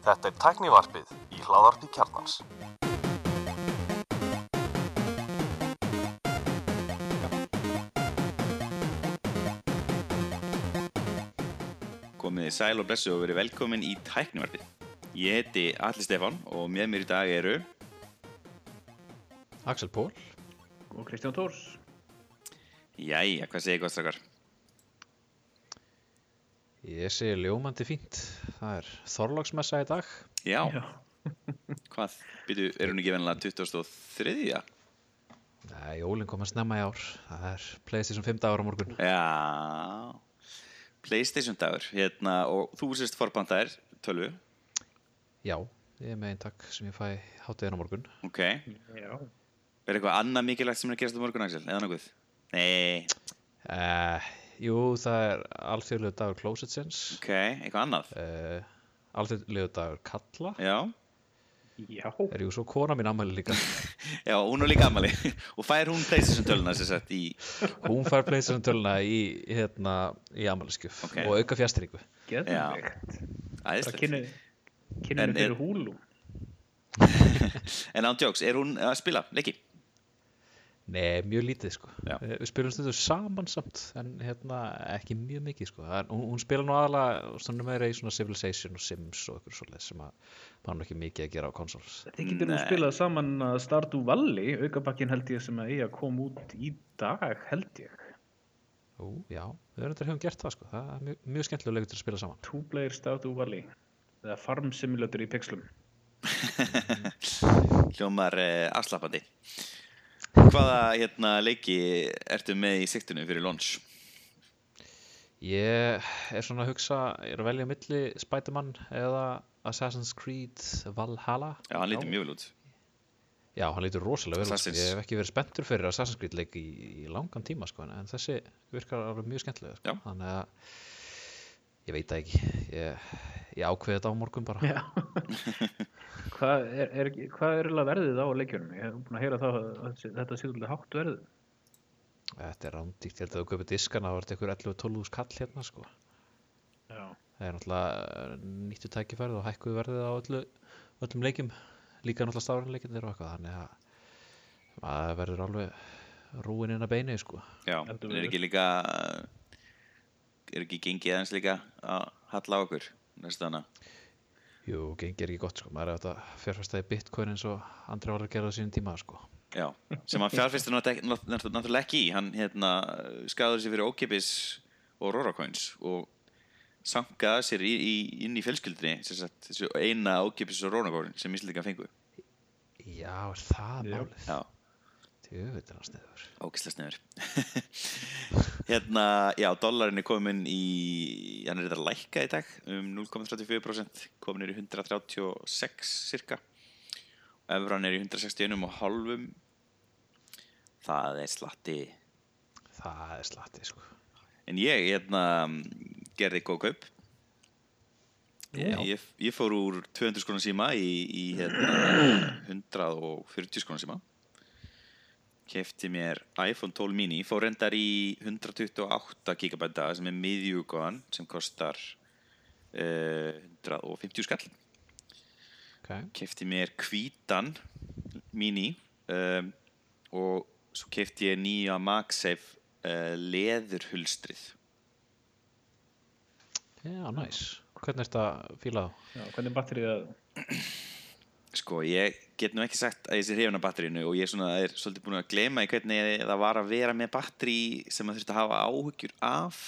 Þetta er tæknivarpið í hláðarpi kjarnans. Komið sæl og blessu og verið velkomin í tæknivarpið. Ég heiti Alli Stefán og með mér í dag eru Axel Pól og Kristján Tórs Jæja, hvað segir gott strakkar? Ég sé ljómandi fínt Það er Þorlóksmessa í dag Já, Já. hvað? Býtu, er hún ekki vennilega 23. Nei, jólinn kom að snemma í ár Það er Playstation 5 dagur á morgun Já, Playstation dagur hérna, og þú sést forbandaðir tölvu, Já, ég er með eintak sem ég fæ hátíðin á morgun ok. Já. Er eitthvað annað mikilvægt sem er að gerast á morgun, Axel? Eða nokkuð? Nei, uh, Jú, það er alþjóðlegu dagur Closetsins ok, eitthvað annað? uh, Alþjóðlegu dagur Kalla Já, Já. Er jú svo kona mín ammæli líka já, hún er líka amali og fær hún Playstation töluna sem sagt í, Hún fær Playstation töluna í, hérna, í ammæliskjöf Ok. og auka fjastringu Geðvegt. Það kynni, er- fyrir húlu. En án jokes, er hún að spila leiki? Nei, mjög lítið sko Já. Eh, Við spilum stundu saman samt en hérna ekki mjög mikið sko Það er, hún, hún spila nú aðalega svona meira í svona Civilization og Sims og ykkur svoleið sem að nú ekki mikið að gera á konsols Þið getur nú Nei. spilað saman að Stardew Valley, aukabakkin held ég sem að eiga að koma út í dag held ég. Ú, já, við erum þetta hefum gert það sko Það er mjög, mjög skemmtilega leikur til að spila saman Two player Stardew Valley. eða Farm Simulator í pixlum. Hljómar uh, afslappandi. Hvaða hérna, leiki ertu með í siktinu fyrir launch? Ég er svona að hugsa, ég er að velja milli Spiderman eða Assassin's Creed Valhalla Já, hann lítur mjög vel út. Já, hann lítur rosalega vel út, sko. Ég hef ekki verið spenntur fyrir Assassin's Creed leik í, í langan tíma sko, en þessi virkar alveg mjög skemmtilega sko. Þannig að ég veit það ekki ég, ég ákveði þetta á morgun bara hvað er, er, hvað er verðið á leikjunum? Ég hef búin að heyra það að þetta sé svolítið hátt verðið. Þetta er rándíkt, ég held að þú köpir diskana þá er þetta ykkur 11-12 skall hérna sko. Já. það er náttúrulega nýttu tækifærið og hækkuðu verðið á öllu, öllum leikjum líka náttúrulega stafrænleikinir og eitthvað þannig að maður verður alveg rúin inn að beini sko. Já, en er ekki líka, er ekki gengið aðeins líka að halla á okkur næstu hana? Jú, gengi er ekki gott sko, maður er að fjárfæsta í bitcoin eins og andri var að gera á sínum tíma sko. Já, sem hann fjárfistur náttúrulega ekki í. Hann hérna, skæður sér fyrir ókipis og Roracoins og sankaði sér í, í, inn í fjölskyldinni þessu eina ókipis og Roracoin sem Íslandika fengu. Já, er það málið? Já, Hann sniður. ókislega sniður. hérna, já, dollarin er komin í, hann er þetta lækka í dag um 0,34%, komin er í 136 cirka. Evran er í 161 og halvum. Það er slatti. Það er slatti sko. En ég hérna, gerði góð kaup. Ég, ég, ég fór úr 200 skona síma í, í hérna, 140 skona síma. Kefti mér iPhone 12 mini, fór reyndar í 128 gigabæta sem er miðjúgóðan sem kostar uh, 150 skall. Okay. Kefti mér hvítan mini um, og svo kefti ég nýja MagSafe uh, leðurhulstrið. Já, næs. Hvernig er þetta fílað hvernig er batterið að... Sko, ég get nú ekki sagt að ég sé hrifin af batterínu og ég er, svona, er svolítið búin að gleyma í hvernig það var að vera með batteri sem maður þurfti að hafa áhugjur af.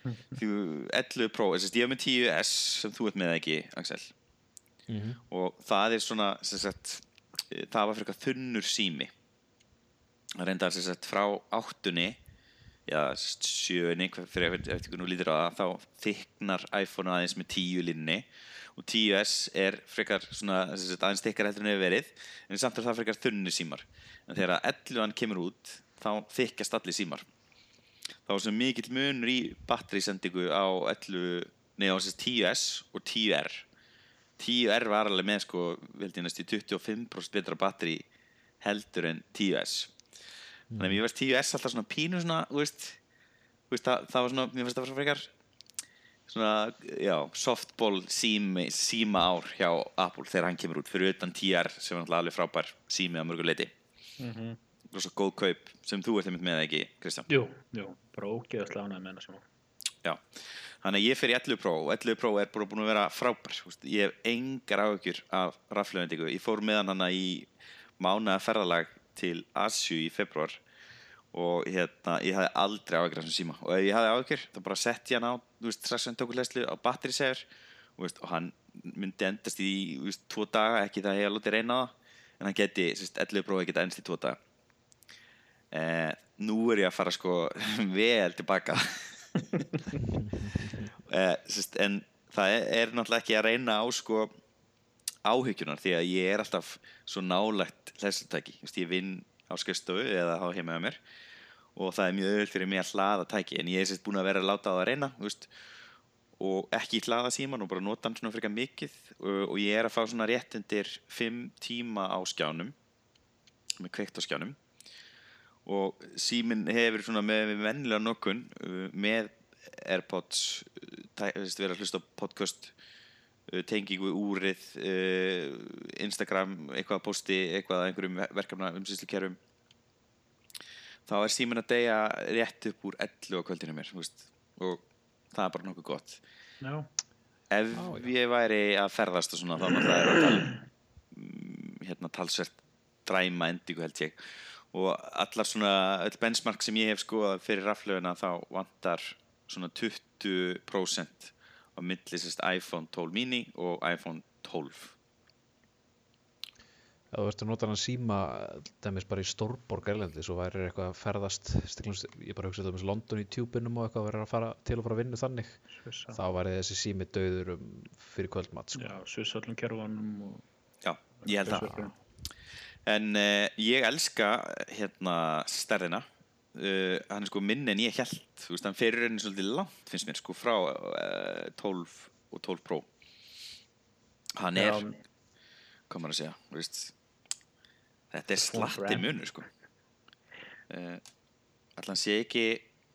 Því 11 Pro, ég er með 10S sem þú ert með ekki, Axel? Mm og það er svona sagt, eh, það var fyrir eitthvað þunnur sími. Það reyndar frá áttunni já, sjöunni fyrir eftir eftir hvernig þú lítur á það þá þyknar iPhone aðeins með 10 linni og 10S er frekar svona aðeins þykkar heldur en hefur verið en samt er það frekar þunnur símar. En þegar 11 kemur út þá þykkast allir símar. Þá er svo mikill munur í batterisendingu á 11, nei á þess 10S og 10R 10R var alveg með sko veldi næst í 25% betra batteri heldur en 10S þannig að mér veist 10S alltaf svona pínu svona veist, veist það, það var svona, mér finnst það var svona frekar svona, já, softball sími, síma ár hjá Apple þegar hann kemur út fyrir utan TR sem er náttúrulega alveg frábær sími að mörgu leiti Mhm. og svo góð kaup sem þú ert með ekki, Kristján? Jú, jú, bara ógeðaslega ánægð með hennar sem Já, þannig að ég fer í 11 Pro og 11 Pro er bara búin að vera frábær veist, ég hef engar áhyggjur af raflöfendingu, ég fór með hann hana í mánaða ferðalag til Asju í februar og hérna, ég hafði aldrei áhyggjur af þessum síma. Og ef ég hafði áhyggjur, þá bara sett ég hann á þú veist, strax sem tókur leslu á batterisegur og, hann myndi endast í veist, tvo daga, ekki það að ég hef látið reyna það en hann geti, sérst, 11 Pro geti endast í tvo daga. Eh, nú er ég að fara sko vel tilbaka. Eh, sérst, en það er, er náttúrulega ekki að reyna á sko áhyggjunar því að ég er alltaf svo nálægt hlæslutæki, ég vinn á skrifstofu eða á heima með mér og það er mjög öll fyrir mig að hlaða tæki. En ég er sérst búin að vera að láta á það að reyna veist, og ekki hlaða síman og bara nota hann svona frekar mikið. Og, og ég er að fá svona rétt undir 5 tíma á skjánum með kveikt á skjánum. Og síminn hefur svona með vennilega nokkun uh, með Airpods uh, tæ- veist, vera að hlusta á podcast tengingu úrið uh, Instagram, eitthvað að posti eitthvað að einhverjum ver- verkefna umsýslukerfum. Þá er síminn að deyja rétt upp úr 11 á kvöldinu mér veist, og það er bara nokkuð gott. Já, ef já. ég væri að ferðast og svona þá er að tala hérna talsvert dræma endingu held ég. Og allar svona öll benchmark sem ég hef skoðað fyrir raflöfuna þá vantar svona 20% á milli sérst iPhone 12 mini og iPhone 12 Ef þú ert að nota hann síma dæmis bara í stórborg erlendi svo væri eitthvað að ferðast stiklumst, ég bara hugsa þetta um London í tjúbinum og eitthvað verið að fara til og fara að vinna þannig svissa þá væri þessi sími döður um fyrir kvöldmatt sko. Já, svissa öllum kerfunum og Já, ég held það. En uh, ég elska hérna stærðina uh, hann er sko minni en ég held þú veist, hann fyrir henni svolítið langt finnst mér sko frá uh, 12 og 12 Pro. Hann er, Já, hvað maður að segja þú veist, þetta er slatti munur sko. Uh, allan sé ekki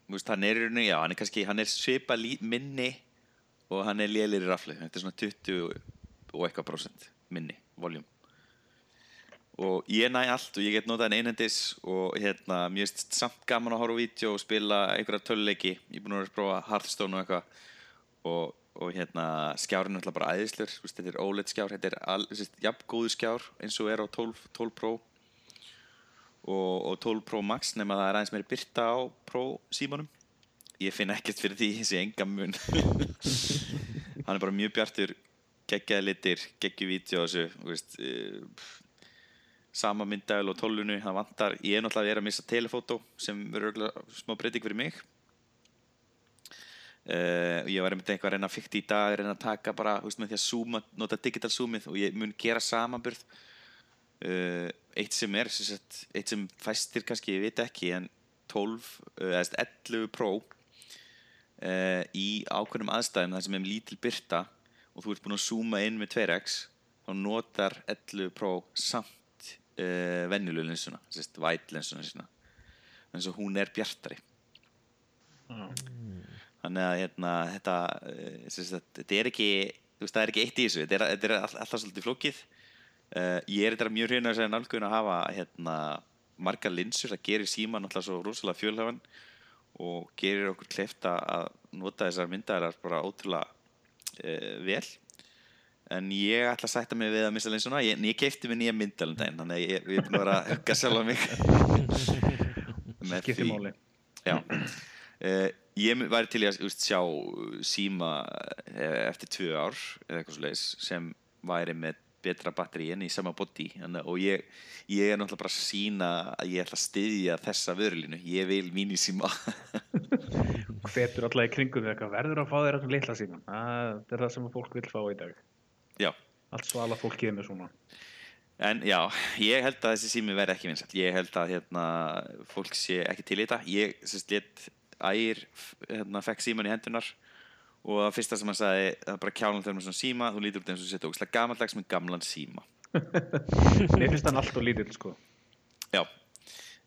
þú veist, hann er, já, hann er kannski hann er svipa minni og hann er lélir í rafli, þetta er svona 20 og eitthvað prósent minni, voljum og ég næ allt og ég get notað hann einhendis og hérna, mér finnst samt gaman að horfa á vídeo og spila einhverja töluleiki ég er búin að vera að prófa Hearthstone og eitthvað. Og, og hérna skjárinn er alltaf bara veist, þetta er OLED skjár þetta er al, þessi, jafn góðu skjár eins og er á 12, 12 Pro. Og, og 12 Pro Max nema það er aðeins meiri byrta á Pro símanum. Ég finn ekkert fyrir því þessi enga mun. Hann er bara mjög bjartur geggjaði litir, geggju vídeo þessu, þú veist uh, sama myndagil og tólunu það vantar, ég er náttúrulega að vera að missa telefótó sem verður smá breyting fyrir mig. Uh, ég var einmitt eitthvað að reyna að fykta í dag reyna að taka bara, þú veist, með því að zooma nota digital zoomið og ég mun gera samanburð. Uh, eitt sem er sagt, eitt sem fæstir kannski ég veit ekki, en 12 uh, eða sagt 11 Pro uh, í ákveðnum aðstæðum þar sem er lítil byrta og þú ert búin að zooma inn með 2x þá notar 11 Pro samt uh, venjulegu linsuna sérst, white linsuna sína. Þannig að hún er bjartari. Já. þannig að hérna, þetta, eh, sagt, þetta er ekki það er ekki eitt í þessu. Þetta er, þetta er all, alltaf svolítið flókið. Uh, ég er þetta mjög hrjuna að segja nálgun að hafa hérna, margar linsur það gerir síma náttúrulega svo rosalega fjölhafan og gerir okkur kleift að nota þessar myndaðar bara ótrúlega uh, vel en ég ætla að sætta mig við að missa linsuna ég, ég keipti mig nýja myndalum daginn þannig að ég, ég er búin að vera að hugga sjálf á mig. Með því- máli. Já. Uh, Ég væri til í að úst, sjá síma uh, eftir tvö ár eða eitthvað svo sem væri með betra batteri en í sama Þannig, og ég, ég er náttúrulega bara að sína að ég ætla að styðja þessa vörulínu. Ég vil mínisíma hvetur alltaf í kringum verður að fá þér þessum litla síman það er það sem fólk vil fá í dag Já, allt svala fólkið með svona. En já, ég held að þessi sími verði ekki vinsall ég held að hérna, fólk sé ekki til í þetta. Ég sérst let ægir hérna, fekk síman í hendunar og það fyrsta sem hann sagði það er bara kjálan þegar maður svona síma þú lítur út eins og setja ógslag gamaldags með gamlan síma. Mér finnst hann allt og lítill sko. Já,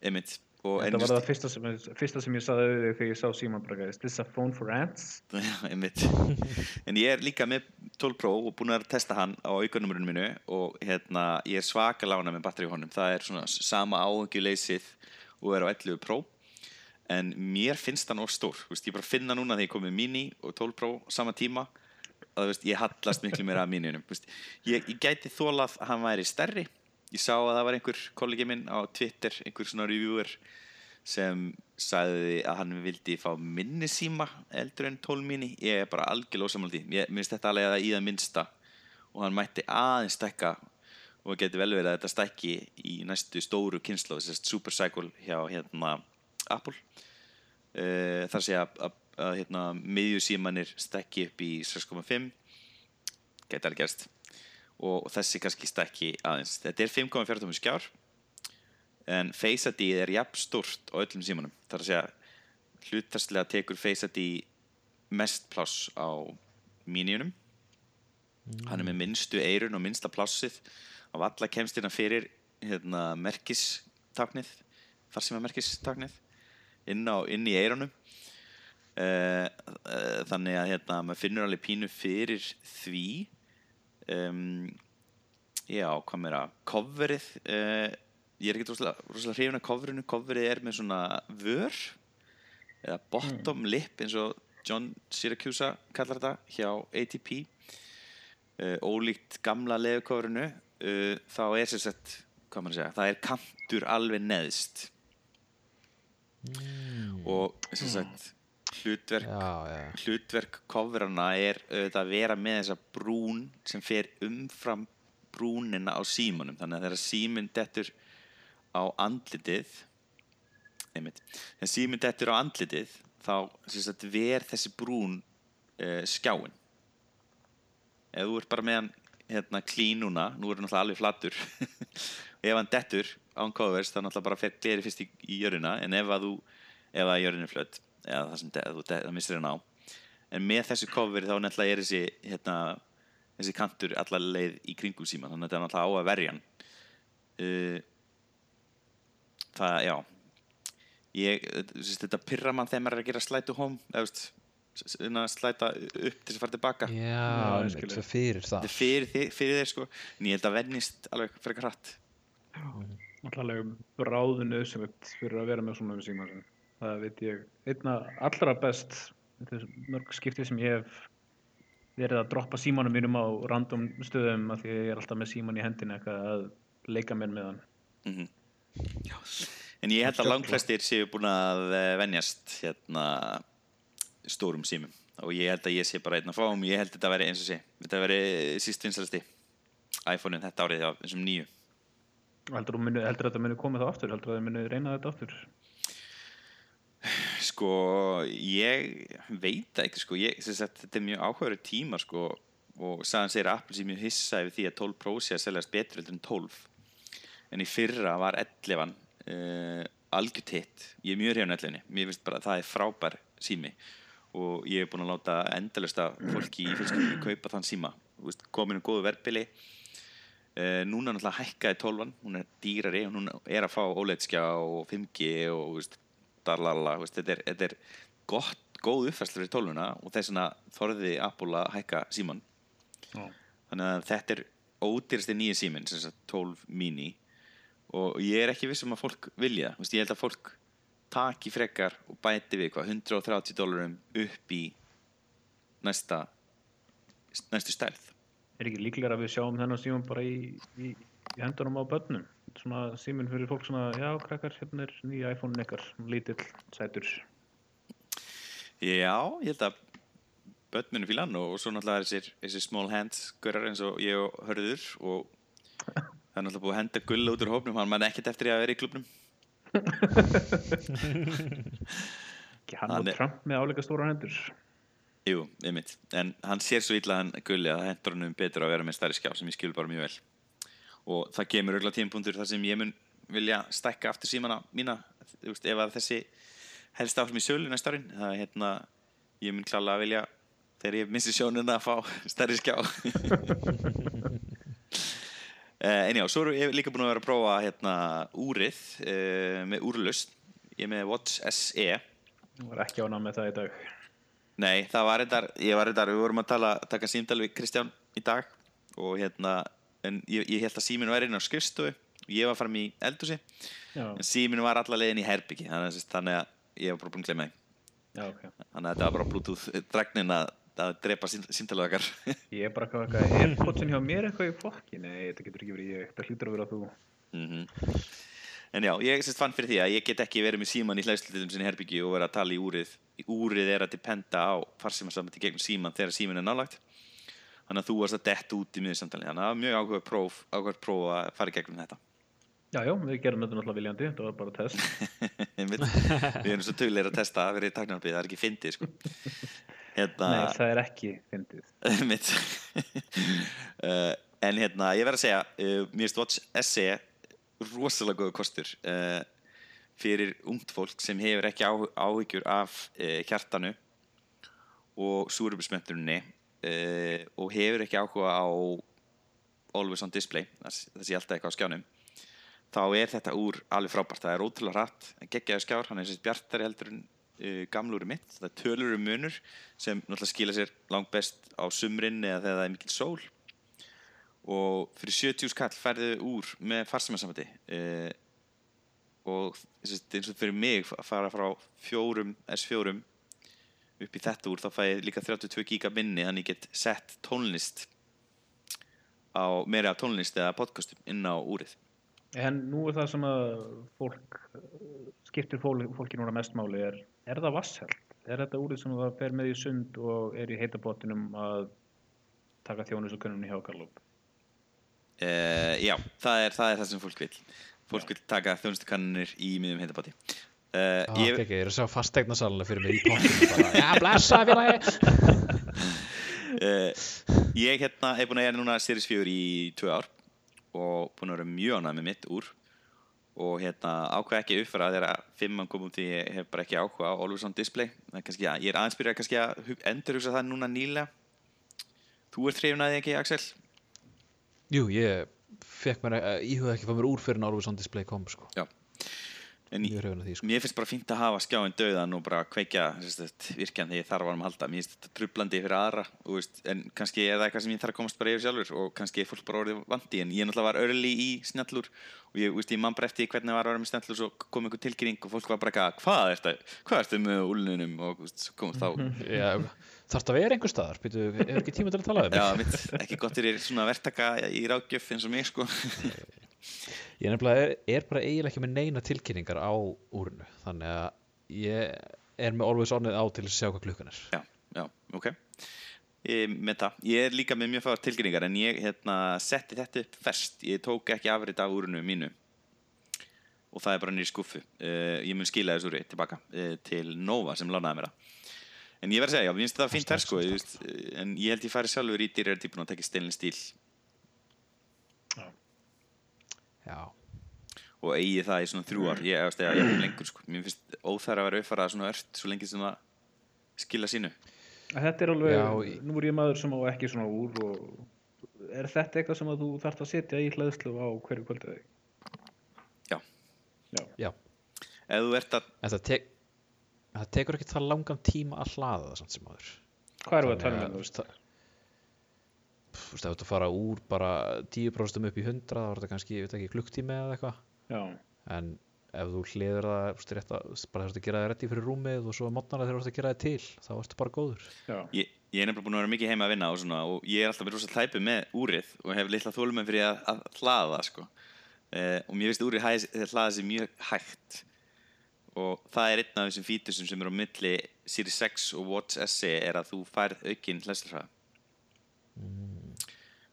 einmitt Þetta var það fyrsta sem, fyrsta sem ég saði þig þegar ég sá síman bara, is this a phone for ants? Já, einmitt. en ég er líka með 12 Pro og búin að testa hann á aukanumurinu minu og hérna, ég er svaka lána með batteri honum það er svona sama áhengjuleysið og er á 11 Pro en mér finnst hann of stór veist, ég bara finna núna þegar ég kom með Mini og 12 Pro sama tíma að veist, ég hallast miklu meira af Miniunum ég, ég gæti þólað að hann væri stærri ég sá að það var einhver kollegi minn á Twitter, einhver svona reviewer sem sagði að hann vildi fá minni síma eldur en 12 mini, ég er bara algjörlega ósamaldi, ég minnst þetta alveg að í það minnsta. Og hann mætti aðeins stekka og það getur vel verið að þetta stekki í næstu stóru kynslu þess að Super Cycle hjá hérna Apple. Uh, þar sé að, að, að hérna, miðjusímanir stekki upp í 6.5 getur alveg gerst og þessi kannski stekki aðeins. Þetta er 5.14 skjár en Face ID er jafn stort á öllum símanum. Þar að segja hlutastlega tekur Face ID mest pláss á míniunum hann er með minnstu eirun og minnsta plássið af alla kemstina fyrir hérna, merkistaknið þar sem er merkistaknið inn, á, inn í eirunum uh, uh, þannig að hérna, maður finnur alveg pínu fyrir því um, já, hvað meira? Coverið uh, ég er ekkert rosalega, hrifin af coverinu. Coverið er með svona vör eða bottom lip eins og John Syracuse kallar þetta hjá ATP uh, ólíkt gamla leðucoverinu uh, þá er sér sett hvað maður að segja, það er kantur alveg neðst. Og sér sett hlutverk Já, já, hlutverk coverana er auðvitað að vera með þessa brún sem fer umfram brúnina á símanum. Þannig að þegar síminn dettur á andlitið einmitt, þegar síminn dettur á andlitið þá sagt, ver þessi brún uh, skjáin ef þú ert bara með hann hérna klín núna, nú er hann náttúrulega alveg flattur ef hann dettur án covers þá náttúrulega bara fer gleri fyrst í, í jörðina en ef að þú, ef að jörðin er flött eða það sem þú það missir hann á en með þessu cover þá náttúrulega er þessi hérna, þessi kantur allar leið í kringum síma þannig að þetta er náttúrulega á að verja hann. Uh, það, já. Ég, þessi, þetta pyrra mann þegar maður er að gera slætu home eða veist, svona slæta upp til þess að fara tilbaka. Já, svo fyrir það. Þetta er fyrir, fyrir þeir sko. En ég held að vennist alveg frekar hratt. Alltaf bráðinu sem fyrir að vera með svona um síma sin. Það veit ég. Einna allra best þetta mörg skipti sem ég hef verið að droppa símanum mínum á random stöðum af því að ég er alltaf með síman í hendina eitthvað að leika mér með hann. mm en ég held að langflestir séu búin að eh, venjast hérna stórum símum. Og ég held að ég sé bara einn að fáum. Ég held að þetta veri eins og sé. Þetta veri síst vinsalasti iPhone-in þetta árið á þessum nýju. Heldur heldur þetta muni komið það aftur? Heldur það muni reyna þetta aftur? Sko ég veit ekki sko. Ég, sagt, þetta er mjög áhugaður tíma sko og sagðan segir að Apple sé mjög hissa yfir því að 12 Pro sé að seljast betur en 12 en í fyrra var 11 uh, algjört hitt ég er mjög hrifin af 11 mér finnst bara að það er frábær sími. Og ég er búin að láta endalista fólki í fjölskyldinu kaupa þann síma. Komin um góðu verðbili. Uh, núna náttúrulega hækkaði 12 hún er dýrari hún er að fá OLED-skjá og 5G og veist, þú veist, þetta er, þetta er gott, góð uppfærslu fyrir 12 og þess vegna þorði Apple að hækka síman Já. þannig að þetta er ódýrasti nýja síminn sem sagt 12 mini og ég er ekki viss um að fólk vilja Vist, ég held að fólk taki frekar og bæti við hvað 130 dólarum upp í næsta næstu stærð Er ekki líklega að við sjáum þennan síman bara í, í, í hendunum á börnum? Svona síminn fyrir fólk svona, já krakkar, hérna er nýja iPhone-un ykkar, lítill, sætur. já, ég held að börn munu fílan og svo náttúrulega þessir, þessir small hands görar eins og ég og hörður og það er náttúrulega búið að henda gull út úr hópnum hann mann ekkert eftir að vera í klubnum Ekki hann Hann og Trump með áleika stóra hendur. Jú, einmitt, en hann sér svo illa hann gulli að hendur hann um betur að vera með stærri skjá sem ég skil bara mjög vel og það kemur auðvitað tímapunktur þar sem ég mun vilja stækka aftur símana mína. Þú veist, ef að þessi helst áfram í sölu næsta árin það er hérna, ég mun klála að vilja þegar ég missi sjónuna að fá stærri skjá. Eh, En já, svo erum við líka búin að vera að prófa hérna, úrið uh, með úrlust ég er með Watch SE Ég var ekki ánað með það í dag. Nei, það var reyndar, ég var reyndar, við vorum að tala, taka símdal við Kristján í dag og hérna, en ég, ég held að síminn væri inn á skrifstofu og ég var fram í eldhúsi, Já, en síminn var alla leiðin í herbyggi, þannig, þannig að ég var bara búin að glemma því. já, ok. Þannig að þetta var bara Bluetooth dregnin að, að drepa okkar. Ég er bara eitthvað, eitthvað, er potsin hjá mér eitthvað í fokki? Nei, þetta getur ekki verið ég, þetta hlýtur að vera þú. mm En já, ég sérst fann fyrir því að ég get ekki verið með síman í hlæðslutum sinni herbyggi og vera að tala í úrið. Úrið er að dependa á farsímarsambandi gegnum síman þegar síman er nálagt. Þannig að þú varst að detta út í miðursamtali. Þannig að það var mjög áhuga próf, áhuga próf að fara gegnum þetta. Já, já, við gerum þetta náttúrulega viljandi, þetta var bara test. Við erum svo tögulegir að testa að vera í taknarbyggð, það er ekki fyndið sko. Hérna, Nei, það er ekki fyndið. Uh, en hérna, ég verð að segja, uh, mér Watch SE rosalega góða kostur uh, fyrir ungt fólk sem hefur ekki áhyggjur af hjartanu og súrubismöntuninni uh, og hefur ekki áhuga á always on display, þess að ég alltaf eitthvað á skjánum þá er þetta úr alveg frábært, það er ótrúlega hratt geggjaði skjár, hann er sérst bjartari heldur en uh, gamlúri mitt, það er tölur um munur sem náttúrulega skila sér langt best á sumrin eða þegar það er mikil sól. Og fyrir 70 skall færðu úr með farsímasambandi uh, og sérst, eins og fyrir mig að fara frá fjórum S4 upp í þetta úr þá fæ ég líka 32 giga minni þannig ég get sett tónlist á meira tónlist eða podcastum inn á úrið En nú er það sem að fólk, skiptir fólk, fólki núna mest máli er, er það vasshælt? Er þetta úrið sem það fer með í sund og er í heitabottinum að taka þjónusukunnumni hjá Karlóp? Uh, já, það er, það er það sem fólk vil Fólk vil taka þjónustukannir í miðum heitabáti uh, Já, ég, ekki, ég er að sjá fastegna salina fyrir mig í pottinu bara, já, blessa félagi! Uh, ég hérna er búin að gera núna Series 4 í tvö ár og búin að vera mjög ánægð með mitt úr. Og hérna ákveð ekki að uppfæra þegar fimmann kom út því ég hef bara ekki áhuga á Always on Display er kannski, já, ég er aðeins byrjað kannski að hug- endurhugsa það núna nýlega. Þú að því ekki, Axel? Jú, ég fekk mér, uh, íhuga ekki að fá mér úr fyrir en Always on Display kom sko. Já En af því sko. Mér finnst bara fínt að hafa skjáin döðan og bara kveikja virkjan þegar ég þarf að halda. Mér finnst þetta trublandi fyrir aðra, og, veist, en kannski er það eitthvað sem ég þarf að komast bara yfir sjálfur og kannski er fólk bara orðið vandi. En ég náttúrulega var örli í snjallur og ég, veist, ég man bara eftir hvernig það var að vera með snjallur svo kom einhver tilkynning og fólk var bara eitthvað, hvað er þetta, hvað ertu með úlnunum og veist, svo kom þá, Já, þarf það að vera einhver staðar Býtu, hefur ekki tíma til að tala um já, mitt, ekki gott fyrir svona verktaka í ráðgjöf eins og mig, sko. Ég nefnilega er, er bara eiginlega ekki með neina tilkynningar á úrinu þannig að ég er með Always onið á til að sjá hvað klukkan er. Já, já, ok. Ég, það, ég er líka með mjög fáar tilkynningar en ég hérna, setti þetta upp fest ég tók ekki afrit af úrinu mínu. Og það er bara nýri skuffu. Uh, ég mun skila þessu úri tilbaka uh, til Nova sem lánaði mér það. En ég verð að segja, já, finnst fínt Alltaf, fer sko, veist, en ég held ég fari sjálfur í dýrari típun og tekja stilin stíl Já, og eigi það í svona þrjú ár ég veist að ég er lengur sko mér finnst óþæra að vera uppfarað svona ört svo lengi sem það skila sínu Að Þetta er alveg, Já, nú er ég maður sem á ekki svona úr og er þetta eitthvað sem að þú þarft að setja í hlæðslu á hverju kvöldið þig? Já. Já. já ef þú ert að En það, tek, það tekur ekki það langan tíma að hlaða það samt sem áður Hvað við að tala um? veist, það- Þú veist, ef þú ert að fara úr bara 10% upp í 100 þá er þetta kannski, ég veit ekki, klukktími eða eitthvað. Já, en ef þú hliður það þú veist, rétt að, bara þurft að gera það reddi fyrir rúmið og svo mótnarlega þegar þú ert að gera það til þá ertu bara góður. Já. Ég, ég er nefnilega búin að vera mikið heima að vinna og, svona, og ég er alltaf verið rosa hlæpið með úrið og hef litla þólum fyrir að, að hlaða það sko. uh, og mér finnst úrið hæ, hlaða sér mjög hægt. Og það er einn af þessum fítusum sem eru á milli Series 6 og Watch SE er að þú færð aukinn hlæsturhraða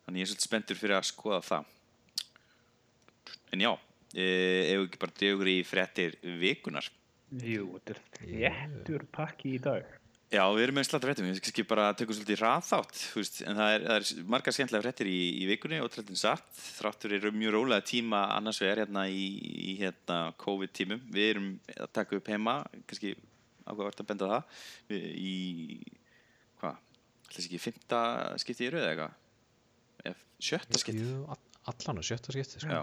þannig ég er svolítið spenntur fyrir að skoða það. En já ef við ekki bara dregur í fréttir vikunar Jú, þetta er þéttur pakki í dag. Já, við erum með slatta fréttum, við kannski bara tökum svolítið veist, en það er, það er margar skemmtilega fréttir í, í vikunni og tröldin satt, þráttur eru mjög rólega tíma annars vegar hérna í, í hérna COVID-tímum, við erum að taka upp heima, kannski ákveðvart að benda það, við, í, hvað, ætlaðis ekki fymta skipti í rauð eða eitthvað, sjötta skipti, allan og sjötta skipti sko. já,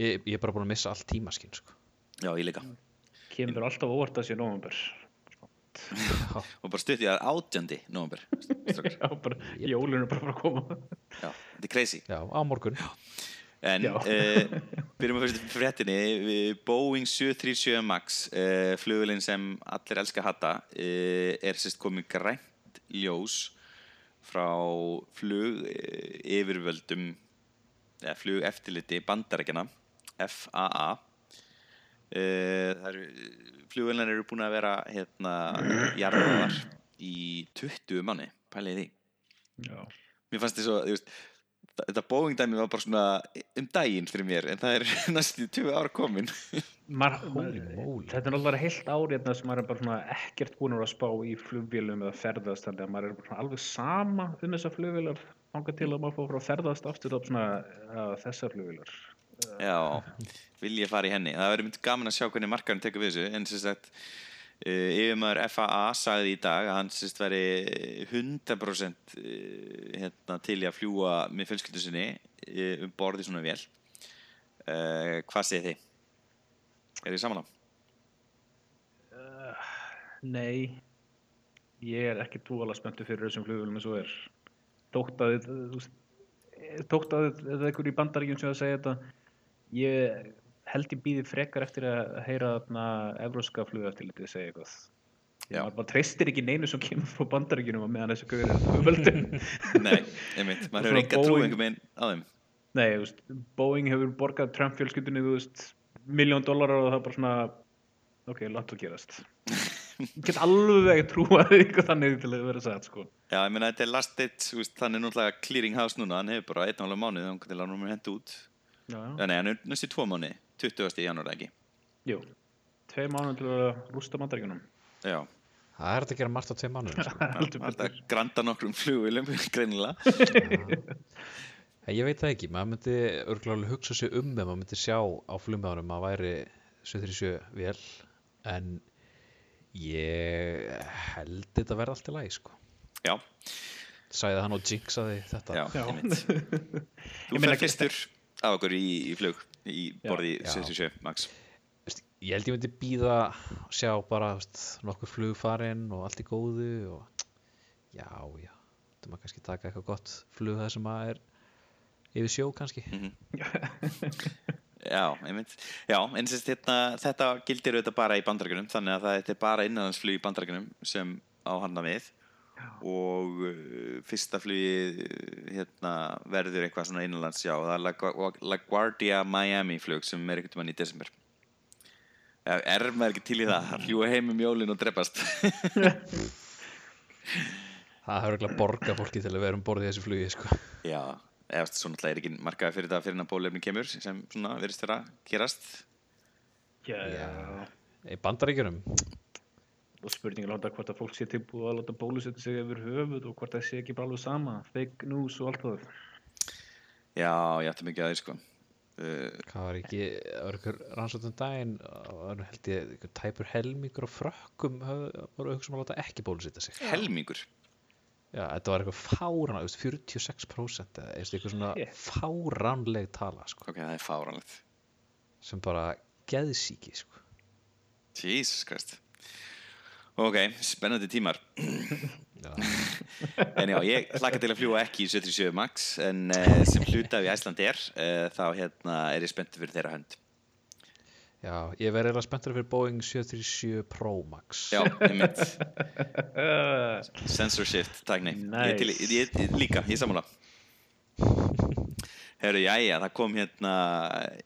ég, ég er bara búin að missa allt tímaskinn sko. já, ég líka. kemur alltaf á óvart að sé nóvember og bara stutt í að. Já, bara jólun er bara að fara að koma Já, þetta er crazy Já, á morgun En Já. uh, byrjum að fyrst fréttinni við Boeing 737 MAX uh, flugulinn sem allir elska að hata uh, er sérst komið grænt ljós frá flug uh, yfirvöldum eða flug eftirliti bandarækjana FAA það eru flugulinn eru búin að vera hérna jarðaðar í 20 manni pælið í því. Já, mér fannst þið svo, þú veist þetta Boeing dæmi var bara svona um daginn fyrir mér, en það er næstu 20 ára komin. Mar, þetta er náttúrulega heilt ár hérna sem maður er bara svona ekkert búin að spá í flugvélum eða ferðast þannig að maður er bara svona alveg sama um þessar flugvélar þangað til að maður fór frá að ferðast aftur ja, þessar flugvélar. Já, vil ég fara í henni. Það verður myndi gaman að sjá hvernig markarinn tekur við þessu en sem sagt uh, yfirmaður FAA sagði í dag að hann sagt veri 100% uh, hérna, til að fljúa með fjölskyldu sinni uh, um borði svona vel uh, hvað segir þið? Er þið saman á? Nei, ég er ekki túalega spenntu fyrir þessum flugvélum eins og er þótt að þið- þótt að þið- þetta er einhver í bandaríkjum sem að segja þetta ég held ég býði frekar eftir að heyra evróska flugaftilitið segja eitthvað. Maður treystir ekki neinu sem kemur frá bandaríkjunum á meðan þessu gauður er völdum Nei, einmitt, maður hefur enga trú einhver meginn á þeim. Nei, veist, Boeing hefur borgað Trump fjölskyldunni, miljón dólarar og það er bara svona, ok, látt að gerast. Ég get alveg trúað eitthvað þannig til að vera sagt, sko. Já, ég meina þetta er last date, er náttúrulega clearing house núna, hann hefur bara einn og alveg mánuð þannig að hann hendur út. Já, nei, hann er næstu tvo mánuði, 20. janúar ekki. Jú, tvei mánuð til að rústa bandaríkjunum. Já, Það er hægt að gera margt á tveim mánuðum sko. Það er að granta nokkrum flugvilum, greinilega. Ég veit það ekki, maður myndi alveg hugsa sig um ef maður myndi sjá á flugmjáðunum að væri 737 vel en ég held þetta verði allt í lagi sko. Já, Sæði hann og jinxaði þetta já, Já. einmitt. Þú meina, fer fyrstur af okkur í, í flug, í borði Já. 77, Max. Ég held ég myndi býða og sjá bara veist, nokkur flugfarinn og allt í góðu og já, já þú maður kannski taka eitthvað gott flug það sem að er yfir sjó kannski Já, einmitt. Já, en sérst, hérna, þetta gildir auðvitað bara í bandarækjunum, þannig að það þetta er bara innanlandsflug í bandarækjunum sem á handa við og uh, fyrsta flugið uh, hérna, verður eitthvað svona innanlands, já, það er La- LaGuardia Miami flug sem er einhvern veginn í desember. Er maður ekki til í það? Að fljúa heim um jólin og dreppast? Það hefur ekki borga fólki til að vera um borðið í þessu flugi sko. já, eða svo náttúrulega er ekki markaði fyrir það fyrir að bólefni kemur sem svona verðist vera að gerast. Já, Já. já. Í bandaríkjunum Og spurningi láta hvort að fólk sé tilbúið að láta bólusetja sig yfir höfuð og hvort það sé ekki bara alveg sama. Fake news og allt það. Já, ég ætti mikið að því, sko. Uh, Hvað var ekki, það var ykkur rannsóttum daginn það var nú held ég ykkur tæpur helmingur á frökkum voru auðvitað sem að láta ekki bólusita sig helmingur. Já, þetta var eitthvað veist, 46% eða eitthvað eitthvað svona Shit. fáránleg tala, sko, Ok, það er fáránlegt. sem bara geðsíki, sko. Jesus Christ. Ok, spennandi tímar. Já, En já, ég hlakka til að fljúa ekki í 77 Max en uh, sem hluta af í Æsland er uh, þá hérna er ég spenntið fyrir þeirra hönd. já ég verði eða spenntur fyrir Boeing 737 Pro Max. Já, einmitt. Uh, Sensor shift, tækni. Nice. Ég, ég, ég, líka, ég sammála. Herru, jæja, það kom hérna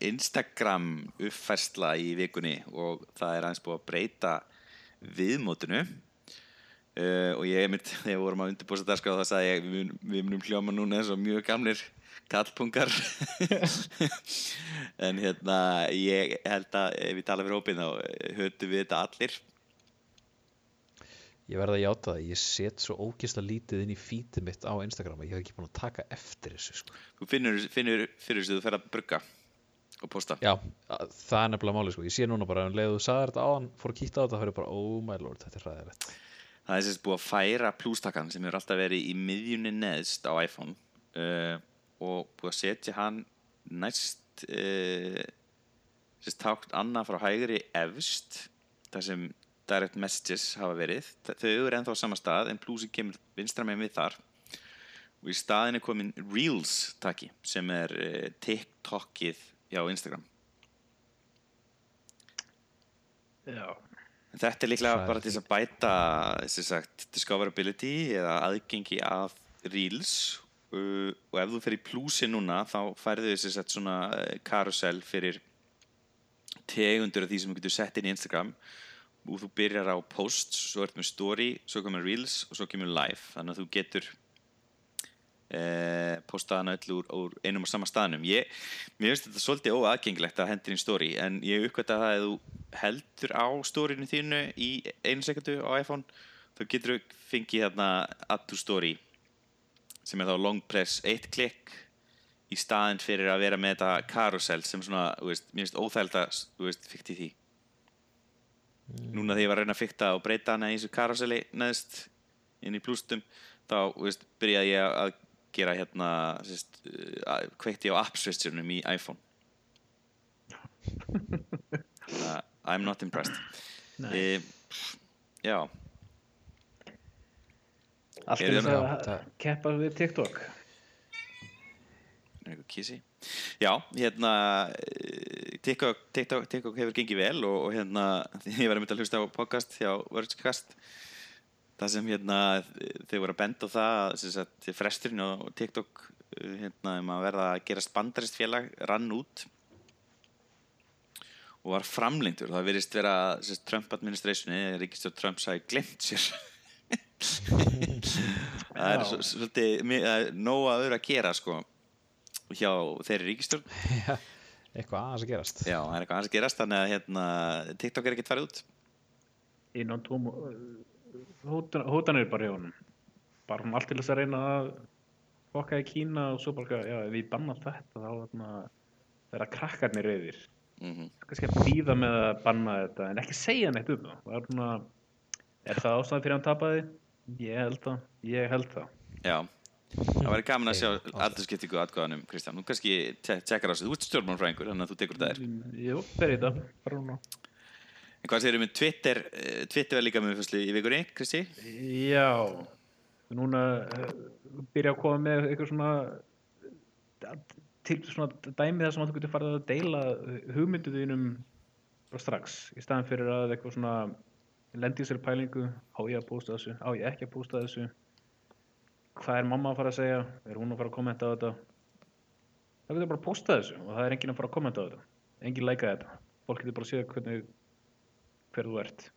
Instagram uppfærsla í vikunni og það er aðeins búið að breyta viðmótinu. Uh, og ég mynd, þegar við vorum að undirbúsa þetta sko, þá sagði ég, við, við munum hljóma núna eins og mjög gamlir kallpungar en hérna ég held að ef við tala fyrir hópin þá höfðu við þetta allir. Ég verði að játa það, ég set svo ógisla lítið inn í fítið mitt á Instagram að ég hef ekki búin að taka eftir þessu, sko. þú finnur, finnur fyrir þess að þú fer að brugga og posta Já, að- það er nefnilega máli, sko. Ég sé núna bara, um leiðu þú sagðir þetta áðan, fór að kýta á þetta, það fyrir bara, oh my lord, þetta er hræðilegt. Það er sérst búið að færa plústakkan sem hefur alltaf verið í miðjunni neðst á iPhone uh, og búið að setja hann næst uh, sérst tákt annað frá hægri efst þar sem direct messages hafa verið Þa- þau eru ennþá á sama stað en plusið kemur vinstra með við þar og í staðin er komin Reels taki sem er uh, TikTokið hjá Instagram. Já. En Þetta er líklega bara til þess að bæta sem sagt, discoverability eða aðgengi að Reels. Uh, og ef þú fer í plusi núna þá færðu þess að svona uh, carousel fyrir tegundur af því sem þú getur sett inn í Instagram. Og þú byrjar á posts, svo ertu með story, svo kemur Reels og svo kemur live. Þannig að þú getur eh, postaðan öll úr, úr einum og sama staðnum. Ég, mér finnst þetta svolítið óaðgengilegt að hendur inn story en ég uppkvæmta það að þú heldur á storyinu þínu í einu sekundu á iPhone þá getur þú fengið hérna add to story sem er þá long press eitt klikk í staðin fyrir að vera með þetta carousel sem svona, veist, mér finnst óþægild að þú veist, fykti því. Núna þegar ég var að reyna að fykta og breyta hana í þessu karoseli neðst inn í plústum þá þú veist, byrjaði ég að gera hérna sérst, uh, kveikti á app switchernum í iPhone. Uh, I'm not impressed. Nei. e, Já, Allt Er það- að keppa við TikTok. eitthvað kísi Já, hérna eh, TikTok, TikTok, TikTok hefur gengið vel og, og hérna, ég var að mynda að hlusta á podcast hjá Wordscast það sem hérna þau voru að benda á það fresturinn á TikTok hérna, um að verða að gerast bandarist félag rann út og var framlengdur. Það verðist vera sem sagt, Trump administrationi ríkistjórn Trump sagði glemt sér. Það er svolítið er nóg að vera að gera sko hjá þeirri ríkistjórn eitthvað aðeins að gerast. Já, það er eitthvað aðeins að gerast þannig að hérna, TikTok er ekkert farið út. Inn á tóm hótan, hótanir bara hjá honum. Bara hún allt til þess að reyna að fokka í Kína og svo bara, já, ef ég banna þetta þá þeirra krakkarnir reyðir. mm Kannski að býða með að banna þetta en ekki segja neitt um það. Það er, svona, er það ástæðan fyrir að hann tapaði? Ég held það. Ég held það. já, það væri gaman að sjá aldurskiptingu aðgóðanum Kristján, þú kannski te- tekkar á þessu þú ert stjórnmálfræðingur, þannig að þú tekur þetta þér Jú, fer í þetta. En hvað segirðu með Twitter eh, Twitter var líka með fyrstli í vikunni, Kristi? Já, núna uh, byrja að koma með eitthvað svona til svona dæmi þar sem þú getur farið að deila hugmyndu þínum bara strax í staðan fyrir að eitthvað svona lendi í sér pælingu á ég að pósta þessu, á ég ekki að pósta þessu? Hvað er mamma að fara að segja? Er hún að fara að kommenta á þetta? Það getur bara að pósta þessu og það er enginn að fara að kommenta á þetta enginn læka þetta. Fólk getur bara að séð hvernig hver þú ert.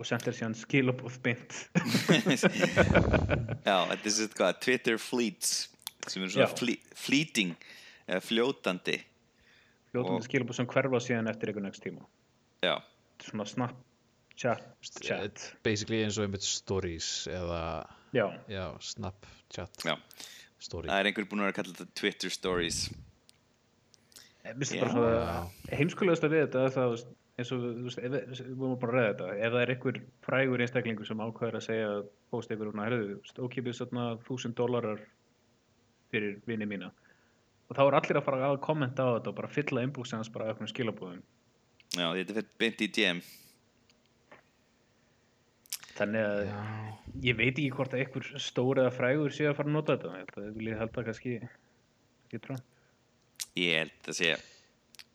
Og sendt þér síðan skilabóð beint. Já, þetta er svona hvað, Twitter fleets sem eru svona Já. fle fleeting eða fljótandi. Fljótandi Og- skilabóð sem hverfa síðan eftir einhvern next tíma. Já, svona snap chat, chat. basically eins og einmitt stories eða já, já, snapchat já, story. Það er einhver búin að vera að kalla þetta Twitter stories. Mér finnst Já. bara svona heimskulegast að við þetta er það eins og þú veist, ef, við vorum bara að ræða þetta ef það er einhver frægur einstaklingur sem ákvæður að segja að posta einhver svona, herðu, ókipið svona þúsund dólarar fyrir vini mína. Og þá er allir að fara að kommenta á þetta og bara fylla inboxið hans bara einhvern skilabóðum já, þetta fyrir beint í DM þannig að já, ég veit ekki hvort að einhver stór eða frægur sé að fara að nota þetta ég held að vil ég held að kannski ekki trá ég held að sé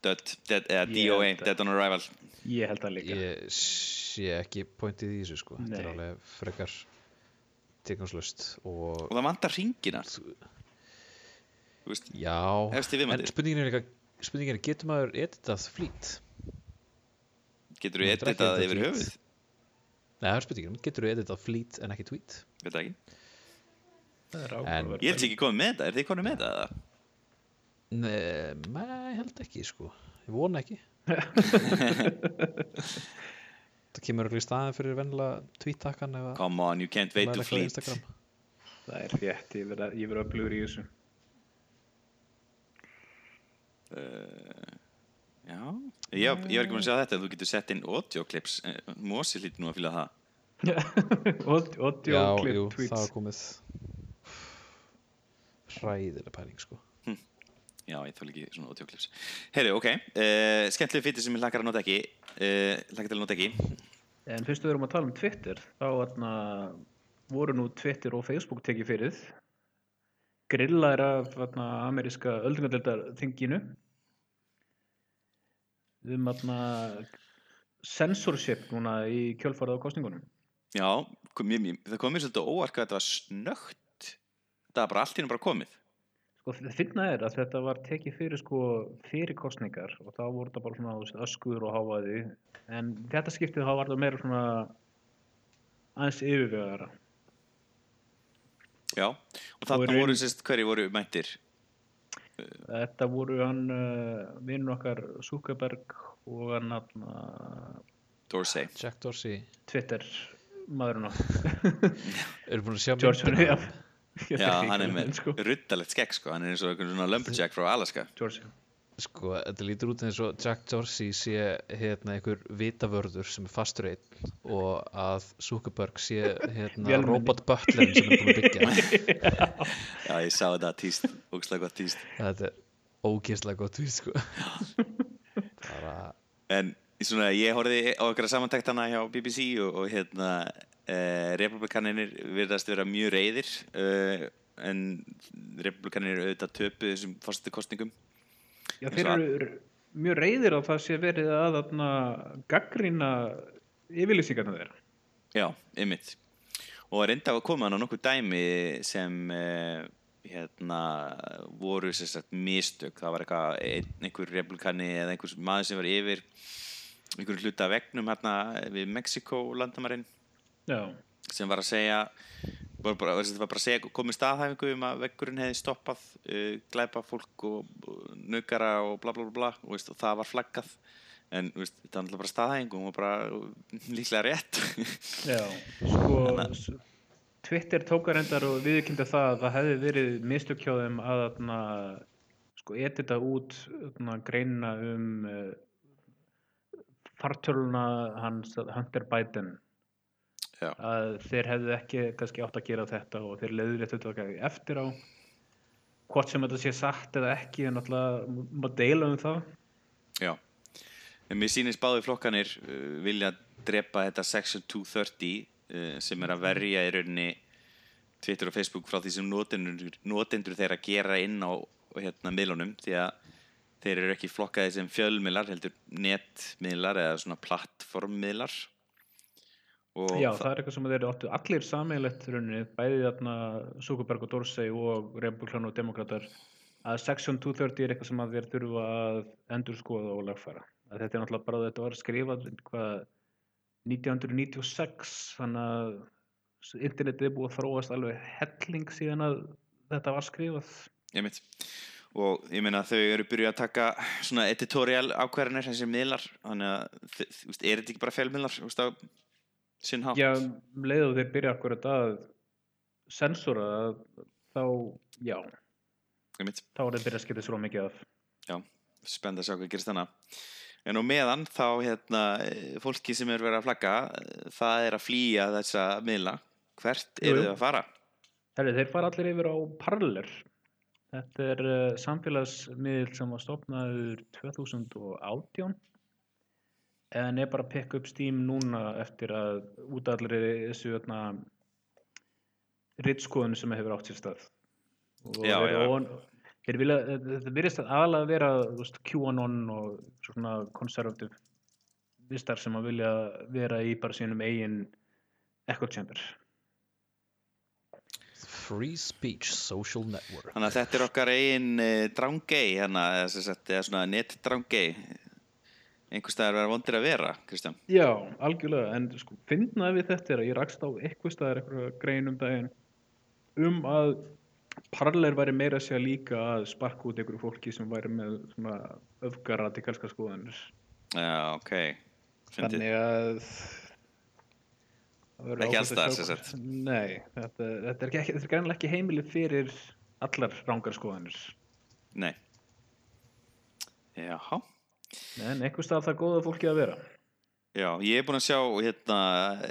Dead, dead, Ég DOA, Dead on Arrival. Ég held að líka. Ég sé ekki pointið í þessu sko. Þetta er alveg frekar tilgangslöst og og það vantar ringina þú veist, já, en spurningin er líka spurningin er, getur maður editað flýt? getur þú editað yfir tweet. höfuð? Nei, það er spurningin, getur þú editað flýt en ekki tweet? veit það ekki. Það er ég sér ekki komið með þetta, er þið komið með þetta eða? Nei, held ekki sko. Ég vona ekki. Það kemur í staðin fyrir vennilega að come on, you can't wait to er fleet. Instagram. það er rétt, ég verð, ég verð öflugur í þessu. Uh, já. Ég, ég var ekki búin að segja þetta þú getur sett inn audioclips. Eh, Mosi hlýtur nú að fylga það. Audio Já, jú, það var komið. Hræðilega pæling sko já, ég þóla ekki svona audioclips Heyri, ok, uh, skemmtileg fyrir sem ég hlakkar að nota ekki uh, hlakkar til að nota ekki En fyrst við erum að tala um Twitter, þá atna, voru nú Twitter og Facebook tekið fyrir. Grillaðir af atna, ameríska öldungadeildarþinginu um atna, censorship núna í kjölfarið á kostningunum. Já, kom, mér, það kom mér svolítið óvart hvað þetta var snögt. Það var bara allt hérna bara komið. Sko, það finna er að þetta var tekið fyrir sko fyrir kostningar og þá voru þetta bara svona öskur og hávaði en þetta skiptið þá var það meira svona aðeins yfirvegara. Já, og þarna voru sérst hverju voru mættir. Þetta voru hann uh, vinnur okkar Zuckerberg og hann hann Dorsey. Jack Dorsey Twitter maðurinn Eru búin að sjá George myndina? já, Já, hann er með sko. ruddalegt skegg sko, hann er eins og einhvern svona lumberjack frá Alaska. George Sko, þetta lítur út eins og Jack Dorsey sé hérna einhver vitavörður sem er fastur einn og að Zuckerberg sé hérna robot butlerin sem er búin að byggja Já, ég sá þetta tíst, ógslag gott tíst. þetta er ógeðslega gott við sko bara En svona, ég horfði á okkar samantektana hjá BBC og, og hérna, uh, republikanir virðast vera mjög reyðir, uh, en republikanir auðvitað töpu þessum fórstu kostningum. Já, þeir eru mjög reyðir á það sé verið að gaggrýna yfirlýsingarna þeirra. Já, ymmit. Og reynda að koma hann á nokkuð dæmi sem uh, hérna, voru sagt mistök. Það var eitthvað ein, einhver republikani eða einhver maður sem var yfir einhverju hluta vegnum hérna við Mexiko landamærin Já, sem var að segja var bara, var bara að segja komið staðhæfingu um að veggurinn hefði stoppað uh, glæpa fólk og, nöggara og bla bla bla, bla og, veist, og það var flaggað. En veist, þetta var bara staðhæfingu og bara líklega rétt. Já. Sko, s- Twitter tókar endar og viðkynna það að það hefði verið þeim að þarna, sko, edita út þarna, greinina um uh, fartöluna hans Hunter Biden Já. að þeir hefðu ekki kannski átt að gera þetta og þeir leiður þetta eftir á. Hvort sem þetta sé satt eða ekki en náttúrulega má deila um það. Já, en mér sýnist báði flokkanir uh, vilja drepa þetta Section 230 uh, sem er að verja í rauninni Twitter og Facebook frá því sem notendur, notendur þeirra gera inn á hérna, miðlunum því að þeir eru ekki flokkaði sem fjölmiðlar heldur netmiðlar eða svona plattformmiðlar Já, það er eitthvað sem þeir áttu allir sammeilegt rauninni, bæði þarna Zuckerberg og Dorsey og Republikan og Demokrater að Section 230 er eitthvað sem að þeir þurfa að endurskoða og lagfæra. Að þetta er náttúrulega bara þetta var skrifað hvað 1996 þannig að internetið er búið að þróast alveg helling síðan að þetta var skrifað. Einmitt. og ég meina þau eru byrjuð að taka svona editorial ákvarðanir þessi miðlar þannig að er þetta ekki bara fjölmiðlar þú veist, á sinn hátt. Já, um leið og þeir byrja akkurat að sensora þá, já, þá er þeir byrja að skipta svo mikið af. spennt að sjá hvað gerist þannig en á meðan þá hérna eh, fólki sem er verið að flagga eh, það er að flýja þessa miðla. Hvert eru þau að fara? Herri, þeir fara allir yfir á Parler. Þetta er uh, samfélagsmiðl sem var stopnaður 2018 en er bara að pikka upp Steam núna eftir að út af allir þessu hérna, ritskoðun sem hefur átt sér stað. Og Já, já. on- vilja, þetta virðist að aðalega að vera veist, QAnon og svona konservativ vistar sem að vilja vera í bara sínum eigin echo chamber. Free Speech Social Network þannig að þetta er okkar eigin uh, drángei hérna, eða, sem sagt, eða svona einhvers staðar vera vondir að vera Kristján Já, algjörlega, en sko, finnaði við þetta er að ég rakst á eitthvað staðar eitthvað grein um daginn um að paralleir væri meira segja líka að sparka út einhverju fólki sem væri með svona öfgar radikalska skoðanir. já, ok Fyndið. Þannig að það verður alls að sagt. Nei, þetta, þetta er, er greinlega ekki heimilið fyrir allar rángar skoðanir. nei Jaha En einhver stað það góða fólki að vera. Já, ég er búinn að sjá hérna,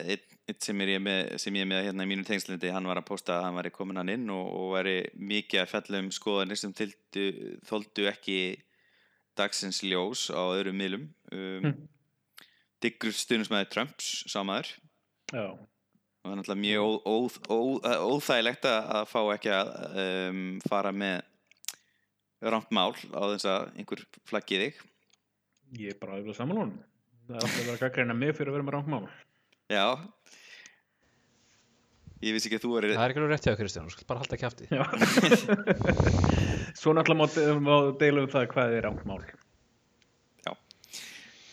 einn sem, er sem ég er með hérna í mínu tengslindi, hann var að posta að hann væri komin hann inn og, og væri mikið að fjalla um skoðanir sem tildu, þóldu ekki dagsins ljós á öðrum miðlum um, Hm. diggur stuðnismæður Trumps sámaður Já, og það er náttúrulega mjög ó, ó, ó, óþægilegt að, að fá ekki að um, fara með rámt mál á þess að einhver flaggið þig ég er bara alveg saman honum. Það er alltaf að gaggreina mig fyrir að vera með rángmál. Já Ég vissi ekki að þú er Það er ekki alveg rétt hjá Kristján, þú skal bara halda kjafti Já. Svo náttúrulega má, má deila um það hvað er rángmál.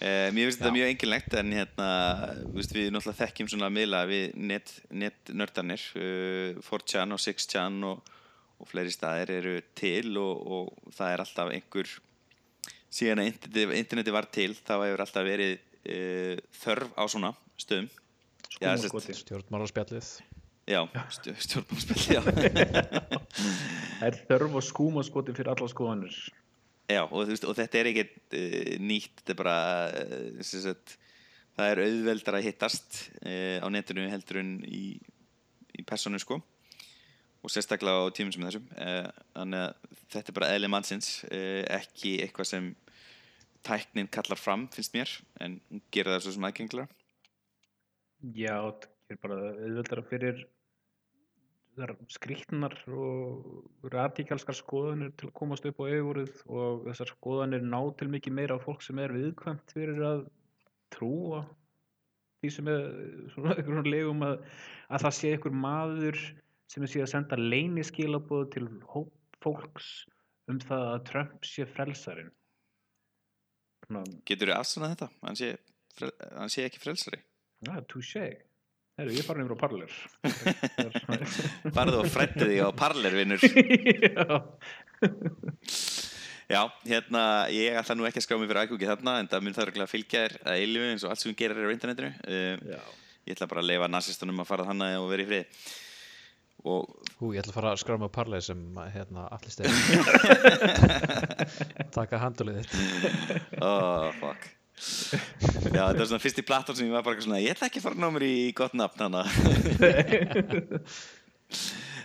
Uh, mér finnst þetta Já. mjög enginlegt en hérna, þú veist, við náttúrulega þekkjum svona miðla við net, netnördanir uh, 4chan og 6chan og, og fleiri staðir eru til og, og það er alltaf einhver síðan að interneti, var til þá hefur alltaf verið uh, þörf á svona stöðum. Stjórnmálaspjallið já, stjórn, stjórnmálspil já. Það er þörf og skúmaskoti fyrir alla skoðanir. já, og, veist, og þetta er ekkert uh, nýtt þetta er bara uh, sagt, það er auðveldar að hittast á netinu heldur en í, í personu sko og sérstaklega á tímum sem þessum þannig að þetta er bara eðli mannsins ekki eitthvað sem tæknin kallar fram finnst mér en hún gerir það svo sem aðgengilega Já, það er bara auðveldara fyrir þar skrýtnar og radíkalskar skoðanir til að komast upp á yfirvorið og þessar skoðanir ná til mikið meira á fólk sem er viðkvæmt fyrir að trúa því sem er svona einhvern legum að, að það sé einhver maður sem er síðan að senda leyniskilabóð til fólks um það að Trump sé frelsarin. Getur þú afsannað þetta? Hann sé, hann sé ekki frelsari Já, touché. Herru, ég er farin yfir á parlur. farðu og frættu þig á parler vinnur Já. Já, hérna, ég ætla nú ekki að skrá mig fyrir aðgjóki þarna en það mun það örugglega fylgja þér að eilífu eins og allt sem gerir er á internetinu Já. ég ætla bara að leifa nazistunum að fara þannig og vera í frið Hú, ég ætla að fara að skráma parleið sem hérna allir steg Taka handulið þitt. Oh, fuck. Já, þetta var svona fyrsti platform sem ég var bara svona ég ætla ekki að fara að ná mér í gott nafn hana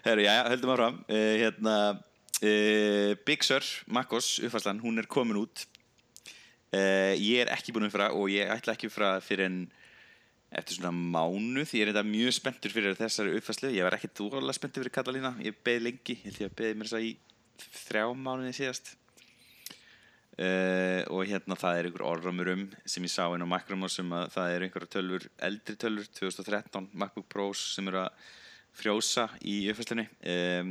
Herru, já, höldum áfram. Uh, hérna uh, Big Sur, Makkos, uppfærslan hún er komin út. Uh, ég er ekki búin að uppfæra og ég ætla ekki að uppfæra fyrir en eftir svona mánuð ég er þetta mjög spenntur fyrir þessari uppfærslu. Ég var ekki dvolega spenntur fyrir Katalína ég beði lengi, ég held ég að beði mér þess að í þrjá mánuði síðast. Uh, og hérna það er einhver orðramur um sem ég sá inn á Macromos sem að það er einhverja tölfur, eldri tölfur 2013 MacBook Pros sem eru að frjósa í uppfæslunni um,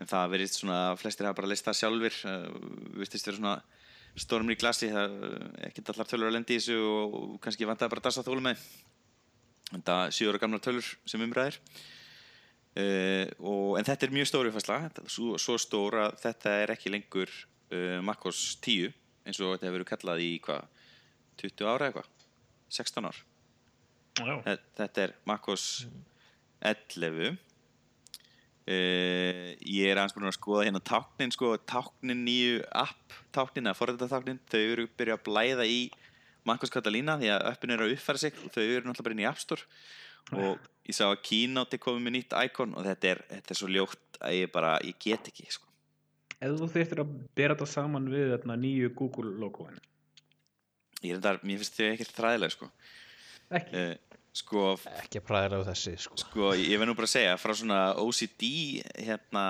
en það verið svona flestir hafa bara leist það sjálfur uh, vistist vera svona stormur í glasi það er ekkert allar tölfur að lendi í þessu og, og kannski vantaði bara að dasa þólu með. En það er 7 ára gamla tölfur sem umræðir uh, og, en þetta er mjög stóri uppfæsla svo, svo stór að þetta er ekki lengur uh, Makkos 10 eins og þetta hefur verið kallað í hvað 20 ára eitthvað? 16 ár. Þetta er Makkos 11 uh, ég er aðeins búin að skoða hérna táknin sko, táknin nýju app táknin, að forrætta táknin þau eru byrja að blæða í Makkos Katalína því að öppin eru að uppfæra sig og þau eru náttúrulega bara inn í App Store og ég sá að Keynote er komið með nýtt íkon og þetta er, þetta er svo ljótt að ég bara, ég get ekki sko. Ef þú þurftir að bera þetta saman við þarna nýju Google logoin. ég er þetta, mér finnst þau ekkert þræðilega sko. Ekki. uh, sko, Ekki að præðilega þessi sko. sko, ég verð nú bara að segja frá svona OCD hérna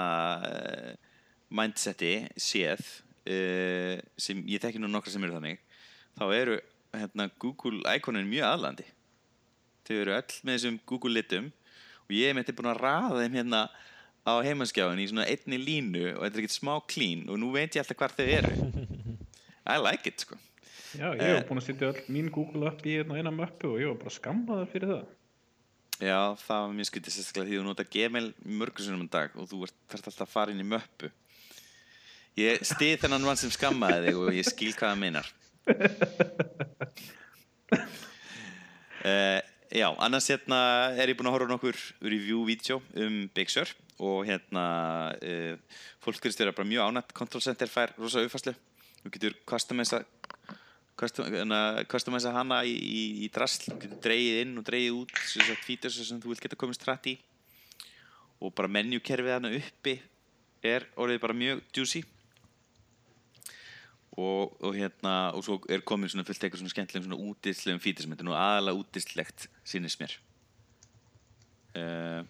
uh, mindseti séð uh, sem ég tekki nú nokkra sem eru þannig þá eru hérna, Google íkonin mjög aðlandi. Þau eru öll með þessum Google litum og ég hef búin að raða þeim hérna á heimanskjáin í svona einni línu og þetta er ekkert smá clean og nú veit ég alltaf hvar þau eru. I like it sko Já, ég hef búin að setja öll mín Google upp í eina möppu og ég var bara skammaður fyrir það. Já, það var mjög skytið sérstaklega því þú nota Gmail mörgursunum en dag og þú þarft alltaf að fara inn í möppu. Ég stið þennan mann sem skammaði þig og ég skil hvað það meinar. uh, já, annars hérna er ég búinn að horfa nokkur review-vídeó um Big Sur og hérna uh, fólk verðist vera bara mjög ánætt. Control Center fær rosa uppfæslu. Þú getur customisa customisa hana í, í, í drasl, dreigið inn og dreigið út sagt features sem þú vilt geta komist hratt í. Og bara menjukerfið hana uppi er orðið bara mjög juicy. Og, og hérna og svo er komin svona fullt eitthvað svona skemmtilegum svona útislegum fítir sem þetta er nú aðalega útislegt sínist mér. Uh,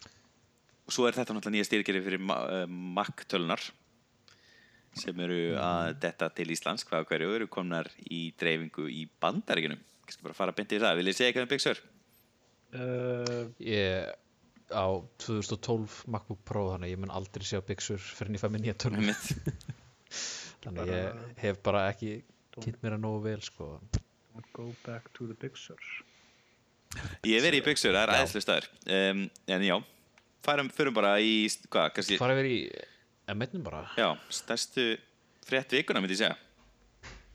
og svo er þetta náttúrulega nýja styrkjari fyrir Ma- uh, Mac tölunar sem eru að detta til Íslands hvað og hverju eru komnar í dreifingu í bandaríkunum kannski bara fara beint í það, vil ég segja eitthvað um Big Sur? Uh, Ég á 2012 MacBook Pro þannig að ég mun aldrei sjá Bixur fyrir ég mér nýja tölvu Einmitt. þannig að ég hef bara ekki kynnt mér að nógu vel sko don't go back to the Big Sur. Ég hef verið í Big Sur, það er Já. aðeinslega staður um, en já, færum, förum bara í hvað, kannski, fara yfir í M1 bara já, stærstu frétt vikuna myndi ég segja.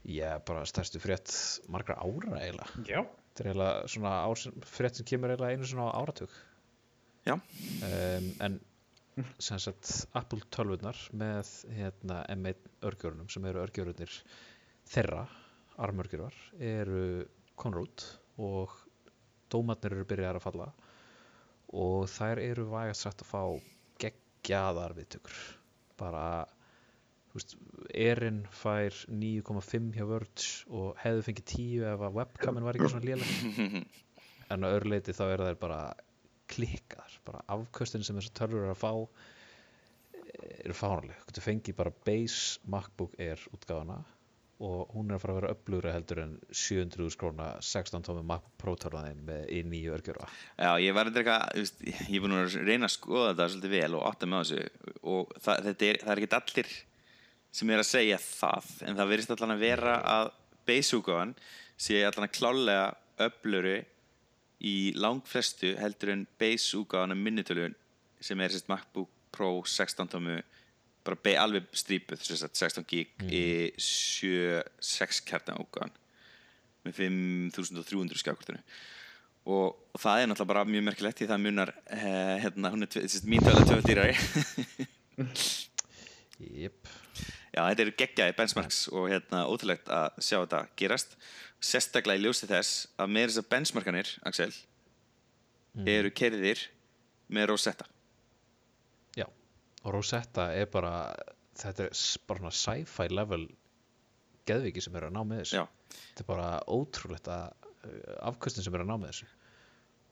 Er bara stærstu frétt margra ára eiginlega. Já. þetta er eiginlega svona ár sem, frétt sem kemur eiginlega einu svona áratug. Já. um, en sem sagt Apple tölvurnar með hérna, M1 örgjörunum sem eru örgjörunir þeirra armörgjurar eru konur út og dómatnir eru byrjaðar að falla og þær eru vægast sagt að fá geggjaðar viðtökur bara þú veist, Erin fær 9,5 hjá Verge og hefði fengið 10 ef að webcamin var ekki svona léleg en á öðru leiti þá eru þær bara klikkaðar, bara afköstin sem þessar tölvur eru að fá eh, eru fánaleg, þú fengið bara base MacBook Air útgáfana og hún er að fara að vera öflugra heldur en 700 skróna 16 tómi MacBook Pro tölvaðin með í nýju örgjörfa Já, ég var eitthvað, ég er búin að reyna að skoða þetta svolítið vel og átta með þessu og það, er, það er ekki allir sem er að segja það en það verðist allan að vera að base-úgáðan sé allan að klálega öfluru í langflestu heldur en base-úgáðan af minnitölun sem er sérst MacBook Pro 16 tómu bara be, alveg strípuð sérst, 16 gig í 7-6 kjartan úgáðan með 5300 skjákortinu. Og, og það er náttúrulega bara mjög merkilegt því það munar eh, hérna, hún er mín tölu tvöfald dýrari. Jep, já, þetta eru geggjaði benchmarks og hérna, ótrúlegt að sjá þetta gerast. Sérstaklega í ljósi þess að með þessar benchmarkanir, Axel eru kerðir með Rosetta Rosetta er bara þetta er bara svona sci-fi level geðviki sem eru að ná með þessu. Já, þetta er bara ótrúlegt að uh, afkvöstin sem er að ná með þessu.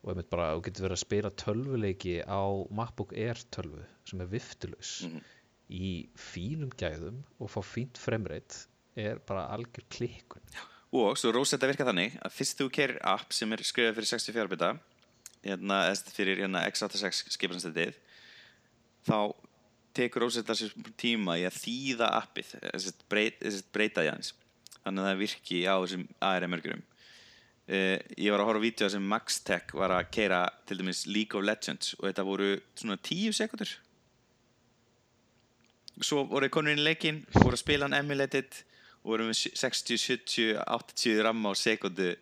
Og einmitt bara, þú getur verið að spila tölvuleiki á MacBook Air tölvu sem er viftulaus Mhm. í fínum gæðum og fá fínt fremreit er bara algjör klikkun. Og svo Rosetta virka þannig að fyrst þú kerir app sem er skrifað fyrir 64 bita hérna, fyrir hérna, x86 skipanstættið þá tekur Rosetta sér tíma í að þýða appið eða sem sagt, breyt, eða sem sagt, breyta því aðeins. Þannig að það virki á þessum ARM-örgjurum uh, ég var að horfa á vídeo sem Maxtech var að keira til dæmis League of Legends og þetta voru svona 10 sekundur svo voru konur inn í leikinn voru að spila hann emulated og voru með 60, 70, 80 ramma á sekundu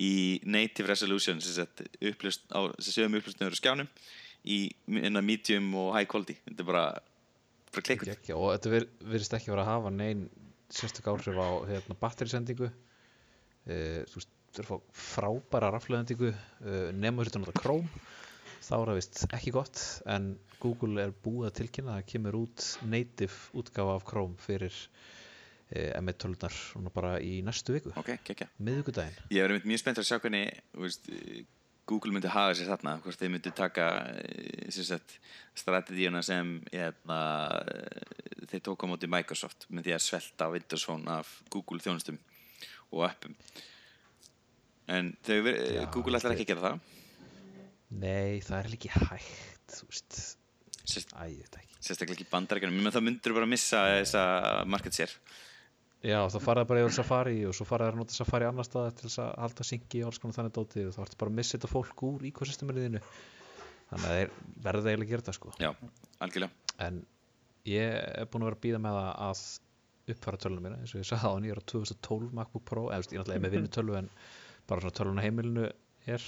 í native resolution sem sett upplust á sem sögum upplustnöður skjánum í medium og high quality. Þetta er bara, bara klikkut og þetta vir, virðist ekki vera að hafa neinn sérstök áhrif á hérna, batterisendingu. Uh, þú veist, þú er að fá frábæra rafleðendingu uh, nema þetta náttúrulega Chrome. Þá er það vist ekki gott en Google er búið að tilkynna að það kemur út native útgáfa af Chrome fyrir uh, M1 tölunar svona bara í næstu viku, ok, kekja miðvikudaginn. Ég verið mjög spennt að sjá hvernig Google myndi haga sér þarna hvort þeir myndi taka eh, strategíuna sem hérna, eh, þeir tóku á móti Microsoft því að svelta Windows Phone af Google þjónustum og appum. En þau, veri- Já, Google ætlar ekki að gera það. Nei, það er líki hægt þú veist, Sérst, æ, ekki. sérstaklega ekki bandarækjunum menn þá myndir bara missa þessa market share Já, þá farið það bara yfir Safari og svo farið það að nota Safari annar stað til þess að halda syngi og alls konar þannig dótið og þá ertu bara að missa þetta fólk úr ekosysteminu þínu. Þannig að þeir verða eiginlega að gera þetta sko. Já, algjörlega. En ég er búin að vera að býða með það að uppfæra tölunum mína. Eins og ég sagði á er á 2012 MacBook Pro. Eða ég er náttúrulega með vinnutölu en bara svona tölun á heimilinu er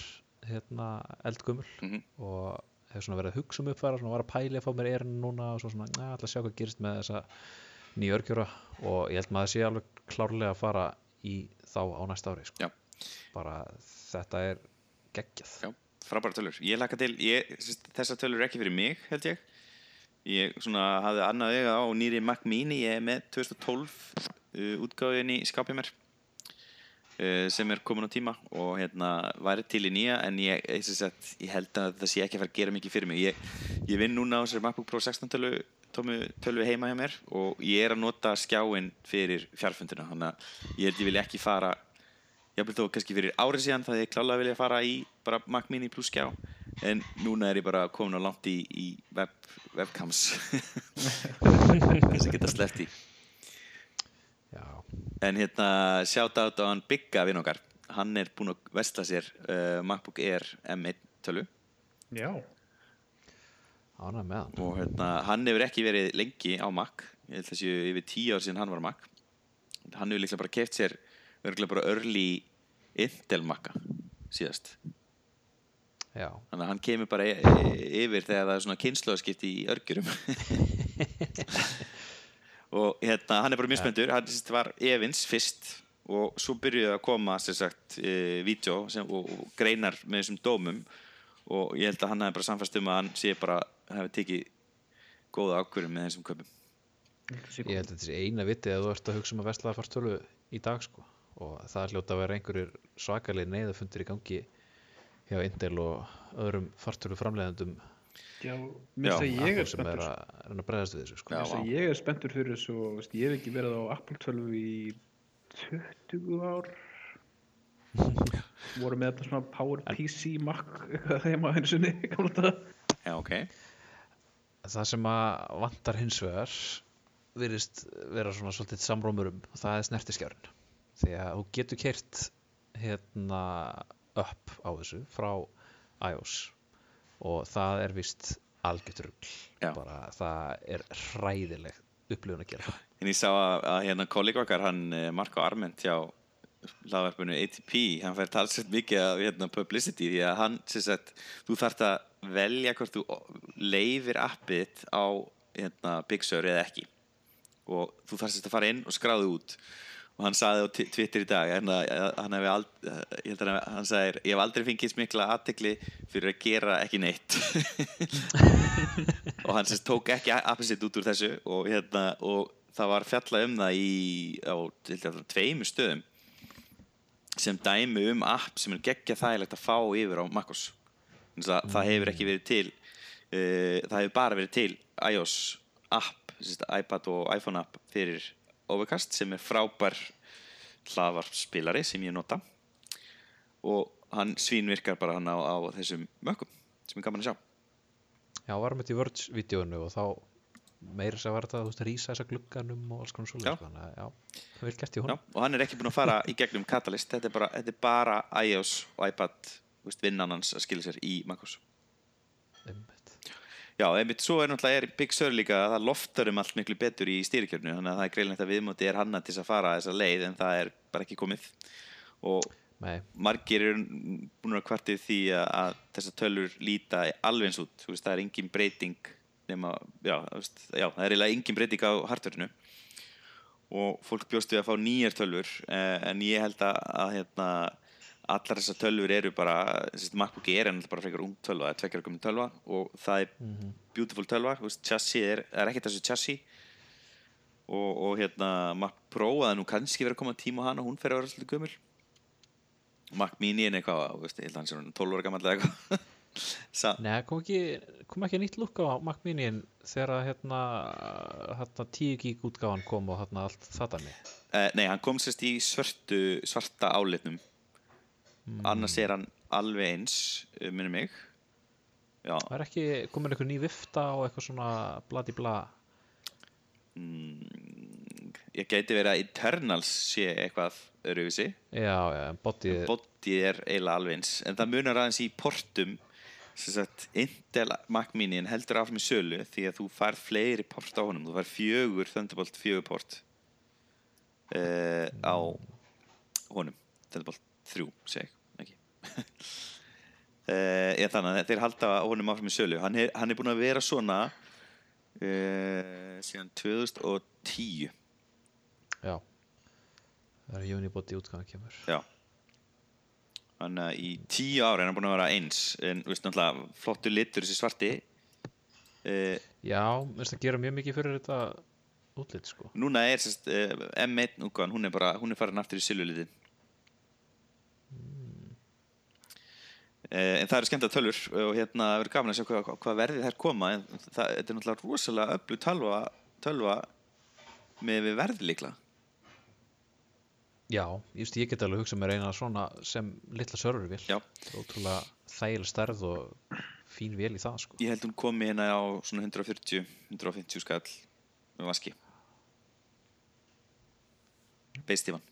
hérna eldgumul Mhm. og hef svona verið að hugsa um uppfæra svona var að pæli að fá mér erinn núna og svo svona, þessa örgjöra og ég held maður að sé alveg klárlega að fara í þá á næsta ári sko. Bara þetta er geggjað Já, frábæra tölur. Ég laka til, ég, þessar tölur er ekki fyrir mig, held ég. Ég svona hafði annað auga á nýri Mac Mini, ég er með 2012 uh, útgáðin í skapið mér uh, sem er komin á tíma og hérna væri til í nýja en ég, ég, sagt, ég held að það sé ekki að fara að gera mikið fyrir mig ég, ég vinn núna á þessari MacBook Pro 16 tölu, tómu tölvu heima hjá mér og ég er að nota skjáin fyrir fjarfundina. Þannig að ég held ég vil ekki fara ég vil þó kannski fyrir árið síðan það ég klálega vilja fara í bara Mac Mini plus skjá. En núna er ég bara komin á langt í, í web, webcams. Þess að geta sleppt í Já, En hérna, sjátt át á hann Bigga vinn okkar. Hann er búinn að vestla sér uh, MacBook Air M1 tölu Já, ánæg með hann og hérna, hann hefur ekki verið lengi á Mac. Ég held þessi yfir tíu ár síðan hann var Mac. Hann hefur líklega bara keft sér, verður bara early Intel Maca síðast. Já, Þannig að hann kemur bara e yfir þegar það er svona kynnslóðskipti í örgjurum. og hérna, hann er bara mjög spenntur. Hann var Evins fyrst og svo byrjuði að koma sem sagt e, vídeo sem, og, og greinar með þessum dómum og ég held að hann hefði bara samfæst um að hann sé bara hefði tekið góða ákvörðum með þessum köpum. ég held að þetta sé eina vitið að þú ert að hugsa um að vesla fartölu í dag sko og það er hljóta að vera einhverjir svakaleg neyðafundir í gangi hjá Intel og öðrum fartölu framleiðendum já, mér finnst að ég er sem er spenntur. að reyna að bregðast við þessu sko. Já. Mér finnst að ég er spenntur fyrir þessu og veist, ég hef ekki verið á Apple 12 í 20 ár. Voru með þetta svona Power PC Mac einu sinni, gamla þetta. Já, ok. Það sem að vantar hins vegar virðist vera svona svolítið samrómur um það er snertiskjárinn. Því að þú getur kert hérna upp á þessu frá iOS og það er vist algjört rugl. Já. bara það er hræðileg upplifun að gera. En ég sá að, að hérna kollega okkar, hann eh, Marko Arment hjá hlaðvarpinu ATP, hann fær talsett mikið af hérna, publicity því að hann, sem sagt, þú þarft að velja hvort þú leifir appið á hérna, Big Sur eða ekki. Og þú sagt að fara inn og skráðu út. Og hann saði á Twitter í dag hérna, hann hefði aldrei, hann- hann sagði, ég hef aldrei fengið smikla aðtekli fyrir að gera ekki neitt. Og hann sérst tók ekki appið sitt út úr þessu og, hérna, og það var fjallað um það í á dæmis tveimu stöðum sem dæmi um app sem er geggja þægilegt að fá yfir á Maccos það, það hefur ekki verið til uh, það hefur bara verið til iOS app, iPad og iPhone app fyrir Overcast sem er frábær hlaðvarpspilari sem ég nota. Og hann svínvirkar bara hann á, á þessum mökkum sem er gaman að sjá. Já, varum þetta í Verge-vídeónu og þá meira sem var þetta að þú veist að rísa þessa glugganum og alls konar að hún og hann er ekki búinn að fara í gegnum Catalyst þetta er bara, þetta er bara iOS og iPad vinnan hans að skilja sér í MacOS Já, einmitt svo er náttúrulega er Big Sur líka að það loftar um allt miklu betur í stýrikjörnu þannig að það er greinlegt að viðmóti er hanna til að fara þessa leið en það er bara ekki komið. Og Nei, margir eru búin að kvartið því að, að þessar tölur líta alveg eins út veist, það er engin breyting nema, já, veist, já, það er eiginlega engin breyting á hardverðinu og fólk bjóst við að fá nýjar tölvur eh, en ég held að, að hérna, allar þessar tölvur eru bara þessi MacBook Air er náttúrulega bara frekar ung tölva það er tveggjara komin tölva og það er beautiful tölva, þú veist, chassis er, er ekkert þessu chassis. Og, og hérna Mac Pro að nú kannski verið að koma tíma á hana, hún fer að vera svolítið gömul. Mac Mini er eitthvað, veist, ég held að hann sé orðinn 12 ára gammal eða eitthvað. Sa, Nei, kom ekki, kom ekki nýtt lukk á Mac Mini þegar að hérna, hérna 10 gig útgáfan kom og hérna allt það dæmi eh, Nei, hann kom sérst í svörtu, svarta álitnum annars er hann alveg eins eh, minnum mig. Já, Það er ekki komin eitthvað ný vifta og eitthvað svona bladi bla mm, ég gæti verið að Eternals sé eitthvað öruvísi Já, já, en bodyið Bodyð er eiginlega alveg eins. En það munar aðeins í portum. Sem sagt, Intel Mac Mini heldur áfram í sölu því að þú fær fleiri port á honum, þú fær fjögur Thunderbolt fjögur port uh, á honum Thunderbolt 3, seg ekki. Ég þannig að þeir halda honum áfram í sölu. Hann er, hann er búin að vera svona uh, síðan 2010 Já. Það er unibody útgáðan kemur. Já. Þannig að í tíu ári er hann búin að vera eins en veist náttúrulega flottu litur þessi svarti. Uh, Já, mér finnst að gera mjög mikið fyrir þetta útlit sko. Núna er sérst, uh, M1 útgáðan, hún er bara, hún er farin aftur í silvulitin. En það eru skemmt að tölur og hérna verður gaman að sjá hvað, hvað verðið þær koma en það, þetta er náttúrulega rosalega öllu tölva, tölva með við verð líkla. Já, just, ég get alveg hugsað mér eina svona sem litla. Það er ótrúlega þægileg stærð og fín vél í það sko Ég held hún komi hérna á svona 140, 150 skall með vaski. Beistífan.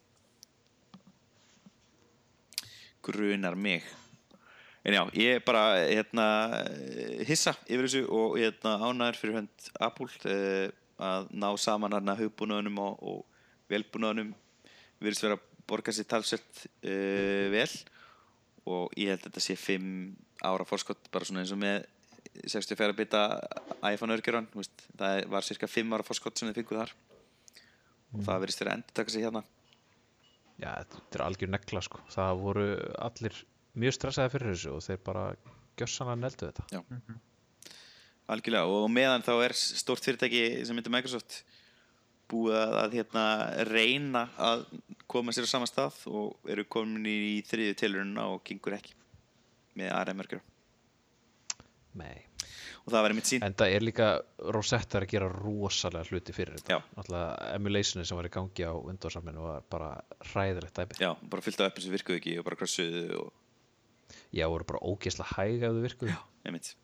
Grunar mig. En já, ég er bara hérna, hissa yfir þessu og hérna, ánæður fyrir hönd Apple eh, að ná saman hérna hugbúnaðunum og, og velbúnaðunum virðist vera að borga sér talsett uh, vel. Og ég held að þetta sé 5 ára fórskott bara svona eins og með 64 bita iPhone örgjurann það var cirka 5 ára fórskott sem þið fenguð þar. Og það verðist vera að endur taka sig hérna. Já, þetta er algjör negla sko. Það voru allir mjög stressaði fyrir þessu og þeir bara gjössanlega neldu þetta. Já. algjörlega og meðan þá er stórt fyrirtæki sem heitir Microsoft búið að, að hérna, reyna að koma sér á sama stað og eru komin í þriðju tilurinn og gengur ekki með ARM örgjur Nei. Og það var einmitt sínt En það er líka, Rosetta er að gera rosalega hluti fyrir þetta. Náttúrulega emulationi sem var í gangi á Windows-samlinu var bara hræðilegt dæmi já, bara fyllt af öppin sem virkuðu ekki og bara krassuðu og Já, voru bara ógeðslega hæg ef þau virkuðu. Einmitt.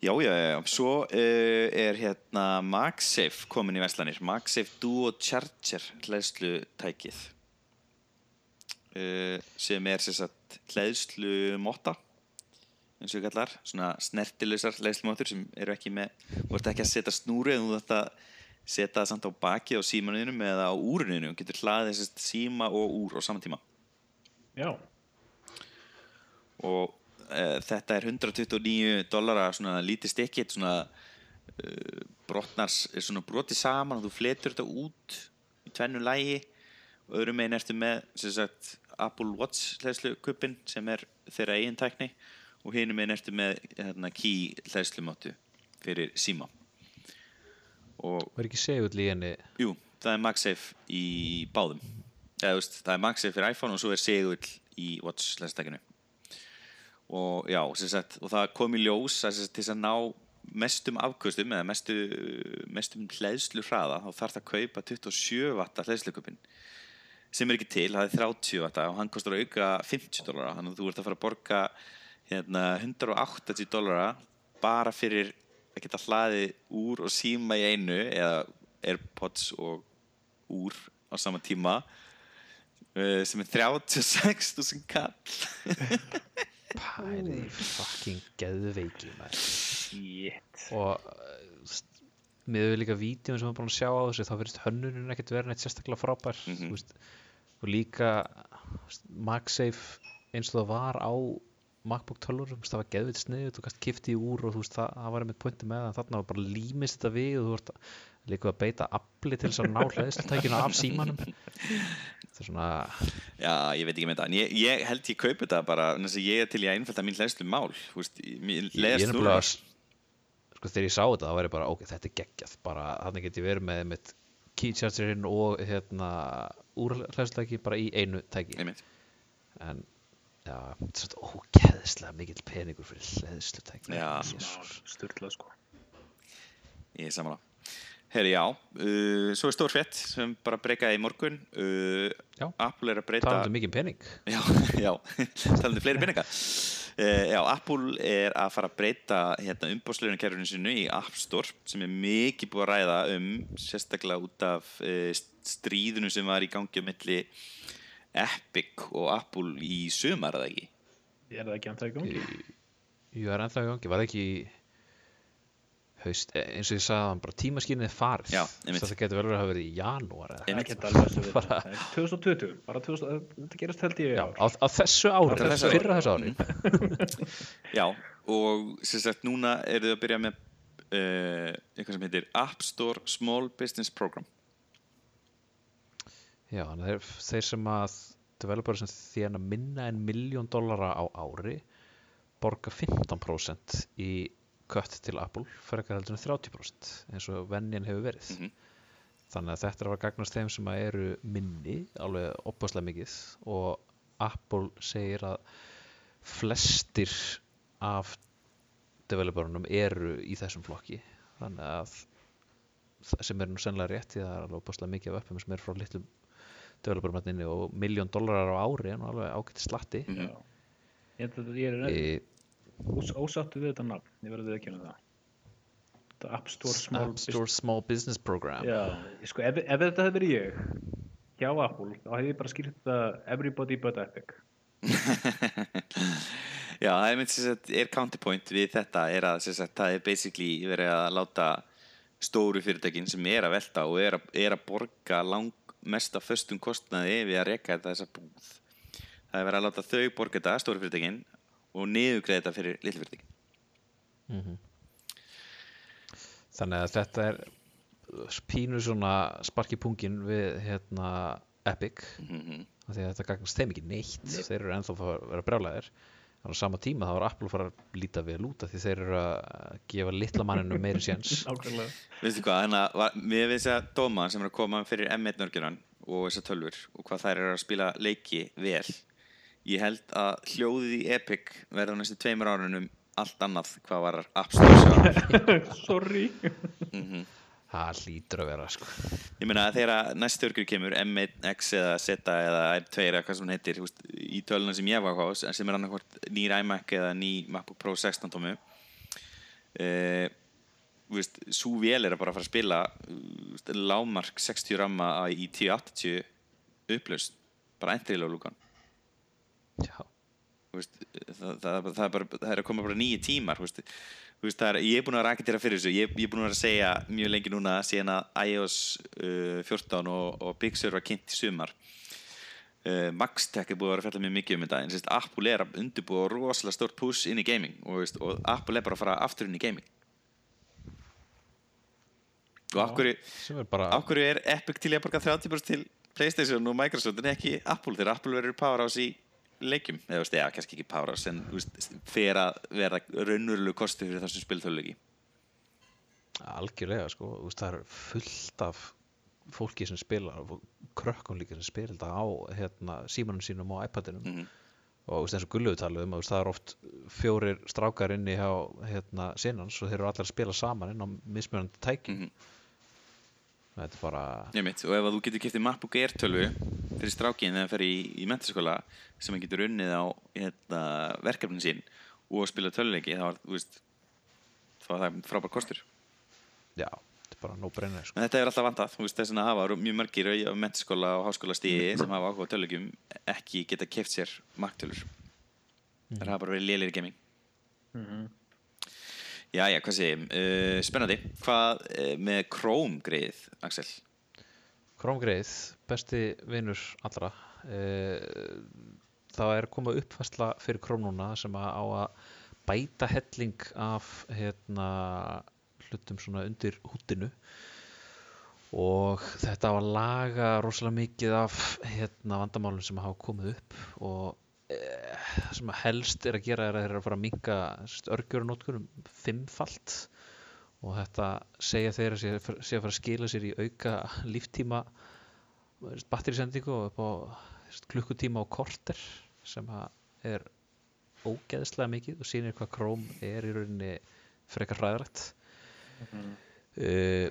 Já, já, já, já. Svo uh, er hérna MagSafe komin í Vestlanir. MagSafe Duo Charger hlæðslutækið uh, sem er sem sagt hlæðslumotta eins og kallar, svona snertileysar hlæðslumottur sem eru ekki með, ert ekki að setja snúri en þú ert að setja það samt á baki á símanuðinum eða á úruninu og getur hlaðið síma og úr á saman tíma. Já, og uh, þetta er 129 dollara svona lítið stikkit svona uh, brotnars er svona broti saman og þú fletur þetta út í tvennu lægi og öðrum megin ertu með sem sagt, Apple Watch hlæðslukupin sem er þeirra eigin tækni. Og hinum megin ertu með hérna, key hlæðslumáttu fyrir síma og Var ekki segull í henni? Jú, það er MagSafe í báðum. Eða, þú veist, það er MagSafe fyrir iPhone og svo er segull í Watch lenstakinu og já, sagt og það kom í ljós að, sagt, til að ná mestum afkvöstum eða mestu, mestum hlæðslu hraða þá þarf það að kaupa 27 watta hlæðslukupin sem er ekki til, það er 30 watta og hann kostar auka 50 dólara þannig að þú ert að fara að borga hérna, 180 dólara bara fyrir að geta hlaðið úr og síma í einu eða Airpods og úr á sama tíma uh, sem er 36.000 kall Pæri fucking geðveiki maður. shit. og með við líka vídeo sem við búin að sjá á þessu þá verðist hönnunin ekkert verið neitt sérstaklega frábær Mhm. þú veist, og líka veist, MagSafe eins og það var á MacBook 12 það var geðvitt sniðut, þú gæst kifti í úr og veist það, það var einmitt pointi með það þarna var bara límist þetta við og þú vart líka að beita afli til þess að ná hlæðslutækinu af símanum. Þetta er svona Já, ég veit ekki með það en ég, ég held ég kaupi þetta bara að ég er til í að einfalda mín hlæðslu mál þú veist, mín ég, ég er nefnilega sko þegar ég sá þetta þá var ég bara ok, þetta er geggjað bara þannig get ég verið með mitt keychargerinn og hérna úrhlæðslutæki bara í einu tæki. Einmitt. En já, þetta er svona ógeðslega mikill peningur fyrir hlæðslutæki Já. Sturlað sko. Ég er samanlega Herri, já, uh, svo er stór fett sem bara breykaði í morgun uh. Apple er að breyta talandi um mikinn pening Já, já, talandi um fleiri peninga uh, Já, Apple er að fara að breyta hérna, umbóðsleirunarkerfinu sinu í App Store sem er mikið búið að ræða um sérstaklega út af uh, stríðinu sem var í gangi á milli Epic og Apple í sumar, eða ekki? Er það ekki að í gangi? Jú, það er ennþá í gangi, var það ekki í haust, e- eins og ég sagði hann bara tímaskýrnið er farið. Þetta getur vel verið að hafa verið í janúar. Bara- Það er 2020, bara 2000, þetta gerast held ég á, á þessu ári, Á þessu fyrra þessu ári. Já, og sem sagt núna eru þau að byrja með uh, eitthvað sem heitir App Store Small Business Program. Já, þannig að þeir, þeir sem að developer sem þjána minna en miljón dollara á ári borga 15% í kött til Apple frekar heldur en 30% eins og venjan hefur verið Mhm. þannig að þetta er að vera gagnast þeim sem að eru minni, alveg opaslega mikið og Apple segir að flestir af developerunum eru í þessum flokki þannig að sem er nú sennilega rétt því það er alveg opaslega mikið af uppum sem er frá litlum developerumætninni og miljón dólarar á ári en alveg ágætt slatti Mhm. Já. Ég, held að ég er e, ós, ósáttu við þetta nafn, ég verði að kynna það. Þetta App Store Small App Store Small Business Program Já, sko, ef, ef þetta hefði verið ég hjá Apple, þá hefði ég bara skýrt þetta Everybody but Epic. Já, það er mynd sem sagt, er counterpoint við þetta er að sem sagt, það er basically verið að láta stóru fyrirtækin sem er að velta og er að, er að borga lang mesta föstum kostnaði við að reka þetta þessa búð. Það er verið að láta þau borga þetta, stóru fyrirtækin og niðugreða þetta fyrir litlu fyrirtækin. Mhm. Þannig að þetta er pínu svona sparki pungin við hérna Epic Mm af því að þetta gagnast þeim ekki neitt þeir eru ennþá að vera brjálæðir en á sama tíma þá er Apple að fara að líta vel út af því þeir eru að gefa litla manninu meiri séns. Veistu hvað, þannig að var- við við þess að dóma sem er að koma fyrir M1 nörgjunan og þessar tölfur og hvað þær eru að spila leiki vel ég held að hljóðið í Epic verða næstu tveimur árunum allt annað hvað var App Store Sorry. það hlýtur að vera sko. Ég meina að þegar næstu örgur kemur M1X eða Zeta eða M2 eða hvað sem hún heitir þú veist, í tölunum sem ég var á sem er annarkvort nýr iMac eða ný MacBook Pro 16 tómu uh, svo vél er að bara fara að spila uh, veist, lámark 60 ramma í 1080 upplaust bara level lúkan veist, það, það, það, er bara, það er að koma bara nýju tímar veist, veist, er, ég er búin að raketera fyrir þessu. Ég, ég er búin að að segja mjög lengi núna síðan að iOS uh, 14 og, og Big Sur var kynnt í sumar. Uh, Maxtech er búin að vera að fjalla mjög mikið um þetta en sérst, Apple er að undirbúa rosalega stórt push inn í gaming og, veist, og Apple er bara að fara aftur inn í gaming. Og af hverju er bara af hverju er Epic til að borga 30% til Playstation og Microsoft en ekki Apple? Þegar Apple verður powerhouse í leikjum eða veist, eða kannski ekki þú veist, fer að vera raunverulegu kosti fyrir þessum spiltöluleiki algjörlega sko veist, það er fullt af fólki sem spila og krökkum líka sem spila þetta á hérna, símanum sínum og iPadinum Mhm. og þú veist, eins og gulluðu um veist, það er oft fjórir strákar inni hjá hérna, sinans og þeir eru allir að spila saman inn á mismunandi tæki Mhm. Þetta er bara mitt, og ef að þú getur kiftið MacBook Air 12 fyrir strákin þegar það fer í, í mentaskóla sem hann getur unnið á hérna, verkefnin sín og spila töluleiki þá, er, er það frábær kostur. Já, þetta er bara no brainer sko. En þetta er alltaf vantað, þú veist þess að hafa mjög margir á mentaskóla og háskóla stíði sem hafa áhuga á töluleikjum ekki geta keft sér Mac-tölur Það hafa bara verið lélir í gaming Jæja, hvað segir uh, Spennandi, hvað uh, með Chrome greið, Axel? Chrome greið, besti vinnur allra. Uh, það er komað uppfærsla fyrir Chrome núna sem að á að bæta helling af hérna, hlutum svona undir húttinu og þetta á að laga rosalega mikið af hérna, vandamálum sem hafa komið upp og eh, sem að helst er að gera er að þeir eru að fara að minka örgjörunótkunum fimmfalt og þetta segja þeir að sé, sé að fara að skila sér í auka líftíma batterisendingu og upp á klukkutíma og korter sem er ógeðslega mikið og sýnir hvað Chrome er í rauninni frekar hræðrætt uh,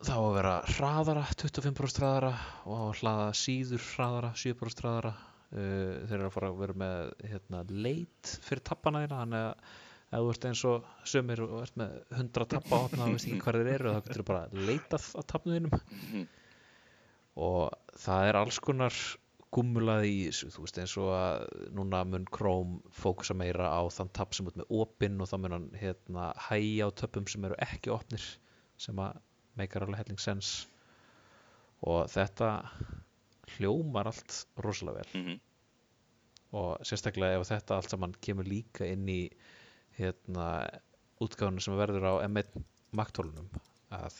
þá að vera hraðara 25% hraðara og að hlaða síður hraðara 7% hraðara uh, þeir eru að fara að vera með hérna, leit fyrir tappana þína þannig að ef þú ert eins og sömur og ert með 100 tappa á opna og veist ekki hvað þeir eru þá getur þú bara leitað á tappnum þínum. Og það er alls konar gummulað í þú veist eins og að núna mun Chrome fókusa meira á þann tapp sem út með opinn og þá mun hann hérna hægja á töppum sem eru ekki opnir sem að meikar alveg helling sens og þetta hljómar allt rosalega vel. Mm og sérstaklega ef þetta allt saman kemur líka inn í hérna útgáfunu sem verður á M1 Mac-tólunum að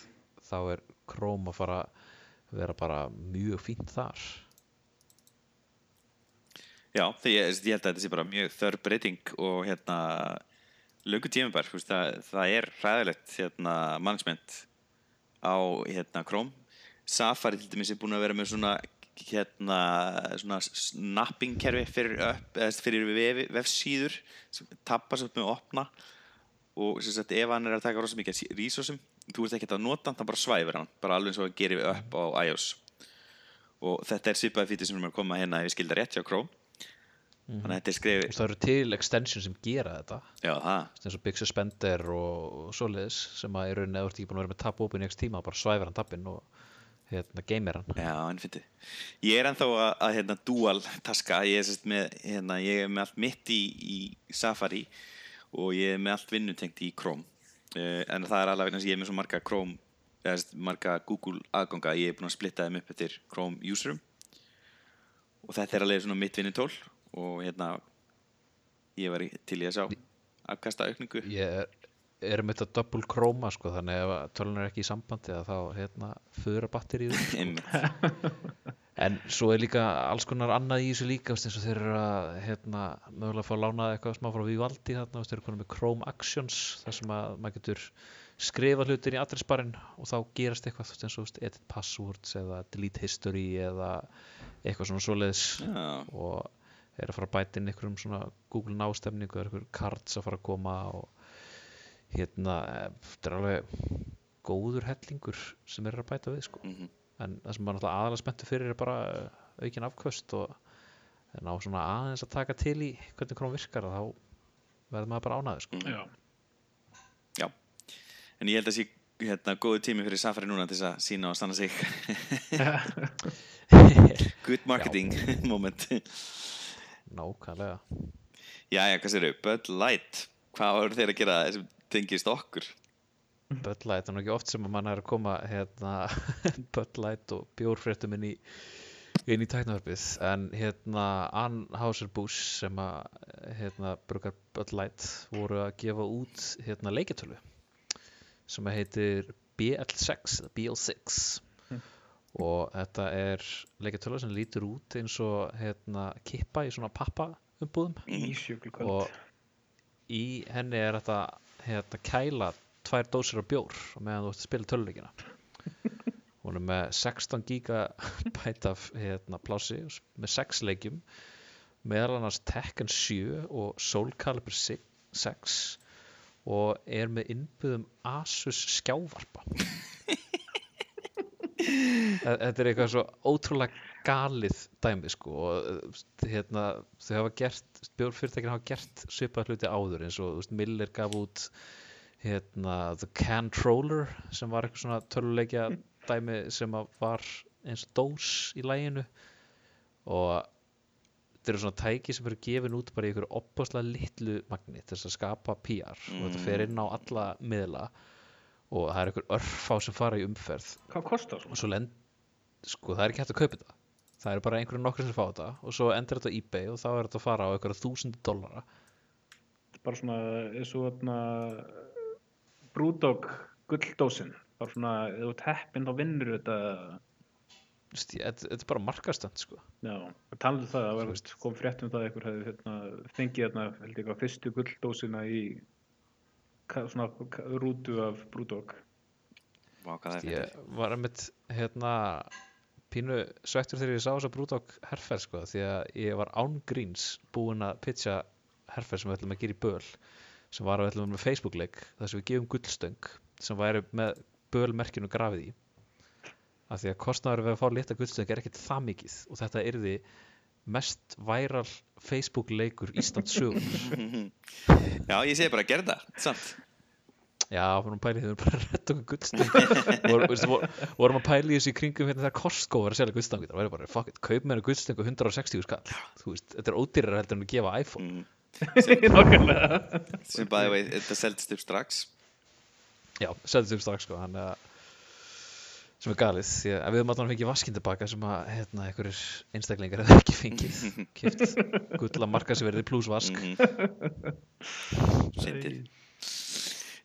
þá er Chrome að fara að vera bara mjög fínt þar. Já, því ég, ég held að þetta sé bara mjög þörf breyting og hérna löngu tímabær það, það er hræðilegt hérna, management á hérna, Chrome. Safari til dæmis er búin að vera með svona hérna, svona snapping kerfi fyrir, upp, fyrir vef, vefsíður sem tappar svo með opna. Og sem sagt ef hann er að taka rosa mikið resursum þú ert ekki að nota hann, það bara svæfir hann bara alveg eins og gerir við upp á iOS. Og þetta er svipaði fítið sem er að koma hérna ef ég skilda rétt hjá Chrome. Þannig að þetta er skrifið það eru til extension sem gera þetta. Já það, eins og Big Suspender og, og svoleiðis sem að í rauninni eða þú ert ekki búin að vera með tab open í x tíma bara svæfir hann tappinn og hérna geymir hann já en fyndið ég er ennþá að, að hérna dual taska, ég er, með, hérna, ég er með allt mitt í, í Safari og ég er með allt vinnutengt í Chrome. Uh, en það er alveg þess að ég er með svo marga Chrome eða sérst, marga Google aðganga ég er búin að splitta þeim upp eftir Chrome userum. Og þetta er alveg svona mitt vinnutól og hérna ég var í- til í að sjá afkasta aukningu ég er, er með þetta double chroma sko þannig að tölun er ekki í sambandi að þá hérna fyrir batterið Einmitt. en svo er líka alls konar annað í þessu líka eins og þeir eru að hérna, mögulega fá lánað eitthvað smá frá Vivaldi þarna, þeir eru konum með Chrome Actions þar sem að maður getur skrifa hlutin í adressbarinn og þá gerast eitthvað þú veist, eins og veist, edit passwords eða delete history eða eitthvað svona svoleiðis. Já, og er að fara að bæta inn einhverjum svona Google nástemningu eða einhverjum cards að fara að koma og hérna þetta er alveg góður hellingur sem er að bæta við sko. Mhm. en það sem maður náttúrulega aðalega spenntu fyrir er bara aukin afkvöst og ná svona aðeins að taka til í hvernig krón virkar þá verður maður bara ánaður sko. Já, já. En ég held að sé hérna góðu tími fyrir Safari núna til þess að sína og stanna sig. Good marketing moment. Nákvæmlega. Jæja, hvað sér þau? Bud Light. Hvað voru þeir að gera? Sem tengist okkur? Bud Light, það er nú ekki oft sem að mann er að koma hérna Bud Light og bjórfréttum inn í inn í tæknavarpið en hérna Anheuser-Busch sem að hérna brukar Bud Light voru að gefa út hérna leiketölu sem að heitir BL6 eða BL6 og þetta er leiketölu sem lítur út eins og hérna kippa í svona pappa umbúðum og í henni er þetta hérna, kæla tvær dósir af bjór og meðan þú ert að spila töluleikina hún er með 16 gigabæt af hérna, plási með 6 leikjum meðal annars Tekken 7 og Soul Calibur 6 og er með innbyggðum Asus skjávarpa. Þe- þetta er eitthvað svo ótrúlega galið dæmi sko og uh, hérna, þau hafa gert bjórfyrirtækina hafa gert svipað hluti áður eins og veist, Miller gaf út hérna, The Controller sem var eitthvað svona töluleikja dæmi sem var eins og dós í læginu og þetta eru svona tæki sem eru gefin út bara í einhverju opbáslega litlu magni til þess að skapa PR og þetta fer inn á alla miðla og það er einhver örfá sem fara í umferð. Hvað kostar og svona? svo lend sko það er ekki hægt að kaupa þetta það eru bara einhverju nokkur sem fá þetta og svo endur þetta á ebay og þá er þetta að fara á einhverja þúsundi dollara Bara svona eins og þarna Brúdog gulldósin. Bara svona, ef þú ert heppinn þá vinnur þetta. Þetta er bara markastönd sko Já, við talaðu það, það Þú var, veist. kom frétt um það að einhver hefði hérna, fengið hérna, held ég eitthvað, fyrstu gulldósina í svona rútu af Brúdog. Vá, hvað það ég fyrir var einmitt hérna pínu svektur þegar ég sá þessa brúdók herferð sko því að ég var án gríns búinn að pitcha herferð sem við ætlum að gera í böl sem var að við ætlum með Facebook leik þar sem við gefum gullstöng sem væri með bölmerkinu grafið í. Af því að kostnaður við að fá lita gullstöng er ekkert það mikið og þetta yrði mest væral Facebook leikur Íslands sögur Já, ég segi bara að gera það, samt Já, vorum pælið, þau vorum bara að redda okkur vor, vorum að pæli þessu í kringum hérna þegar Costco var að selja gullstang. Það væri bara, fuck it, kaup mér gullstang og 160 skall. Þú veist, þetta er ódýrar heldur en að gefa iPhone. Mm. Sem bæði veit, þetta seldist upp strax. Já, seldist upp strax sko, hann að sem er galið, því að við höfum allan fengið vaskinn tilbaka sem að, hérna, einhverjir einstaklingar hefur ekki fengið kift gull að marka sem verið pluss vask. Mm Sindið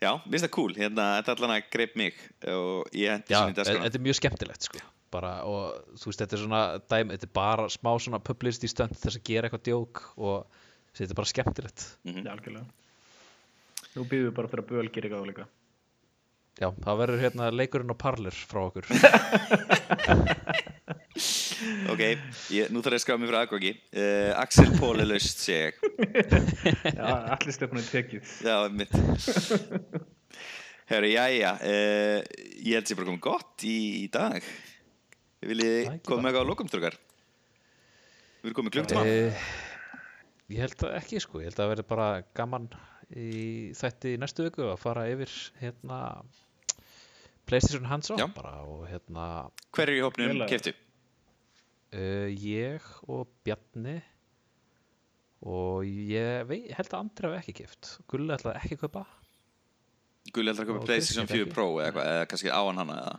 Já, mér finnst það cool, hérna, þetta allan að greip mig og ég hendi Já, svona í dagskrána þetta er mjög skemmtilegt sko bara, og þú veist, þetta er svona dæmi, þetta er bara smá svona publicity stönd þess að gera eitthvað djók og þetta er bara skemmtilegt Mhm. Já, algjörlega. Nú býðum við bara fyrir að böl gerir gáð líka. Já, það verður hérna leikurinn á parlur frá okkur Ok, ég, nú þarf ég að skrá mig frá aðgóki uh, Axel Pól er laust, segi ég. Já, allir stefnum er tekið. Já, mitt Herru, jæja uh, Ég held sér bara komið gott í, í dag. Þið ekki koma eitthvað á lokumströkar? Við erum komið klukktíma. Eh, Ég held að ekki sko, ég held að það verði bara gaman í þætti í næstu viku að fara yfir hérna Playstation Hands On Já. bara og hérna Hver er í hópnum? Að- keftu? Uh, ég og Bjarni og ég vei, held að Andri hafi ekki gift Gulli ætlaði ekki að kaupa. Gulli heldur að Ok, PlayStation ég 4 veit ekki. Pro eða eitthvað, eða kannski á hann hana eða?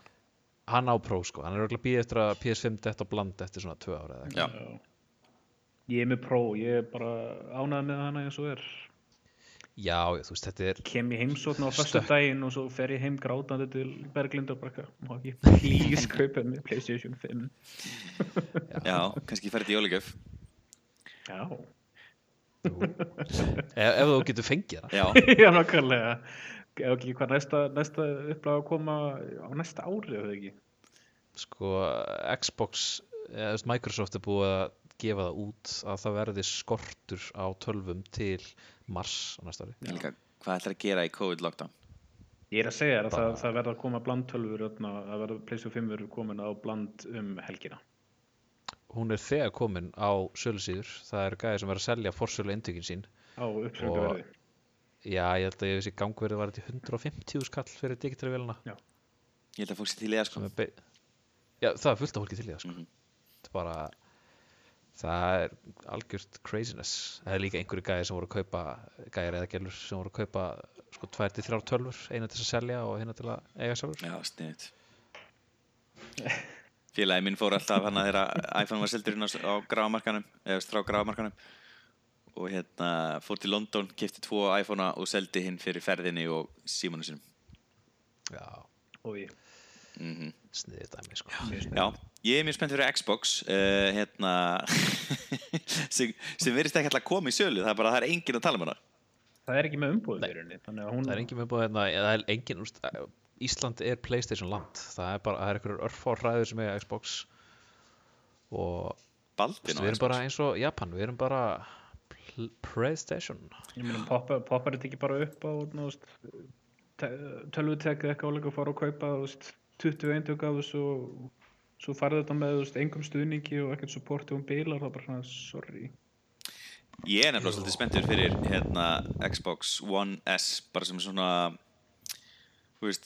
Hann á Pro sko, hann er örugglega að býða eftir að PS5 dett á bland eftir svona tvö ára eða eitthvað. Já, Ég er með pró, ég er bara ánægð með hana eins og er. Já, þú veist, þetta er Kem ég heimsókn á fyrstu daginn og svo fer ég heim grátandi til Berglind og ekki please kaupa með Playstation 5. já, kannski ferði í jólagjöf. Já, ef, ef þú getur fengið það. Já, já nákvæmlega. Ef ekki hvað næsta, næsta upplag að koma á næsta ári, eða ekki? sko Xbox eða, Microsoft er búið að gefa það út að það verði skortur á tölvum til mars á næsta ári líka, hvað ætlar að gera í COVID-lockdown? Ég er að segja að það, það verða að koma blandtölfur, þarna, það verða PlayStation 5 verður komin á bland um helgina. hún er þegar komin á sölusíður það eru gæði sem er að selja forsölu intökin sín Á uppsöku verði. já, ég held að ég veist í gangverði var þetta 150 skall fyrir digitalvélina Ég held að fólk sé til í það sko er já, það er fullt af fólki til í það sko. Mhm. þetta er bara það er algjört craziness. Það er líka einhverju gæði sem voru að kaupa gæðir eða gælur sem voru að kaupa sko tvær til þrjár tölvur, eina til að selja og eina til að eiga sjálfur. Já, sniðt Félagi minn fór alltaf hann að þeirra iPhone var seldur inn á, á grámarkanum eða strá grámarkanum. Og hérna fór til London, kefti tvo iPhone-a og seldi hinn fyrir ferðinni og símanu sinum já, Og ég. Mm -hmm. sniðið dæmi sko. já, já, ég er mjög spennt fyrir Xbox uh, hérna sem, sem verist ekki alltaf að koma í sjölu það er bara, það er engin að tala um hana. Það er ekki með umbúðið það er engin með umbúðið hérna, það er engin, úst, eh, Ísland er Playstation land. Það er bara, það er einhverjur örfárhæður sem er Xbox og Baldin við erum bara eins og Japan, við erum bara Playstation. Poppar þetta ekki bara upp á tölvutekðu eitthvað og fara og kaupa og 21 gaf þessu og svo farði þetta með veist, engum stuðningi og ekkert supporti og um bilar og það bara svona, sorry. Ég er nefnilega svolítið spenntur fyrir hérna Xbox One S bara sem svona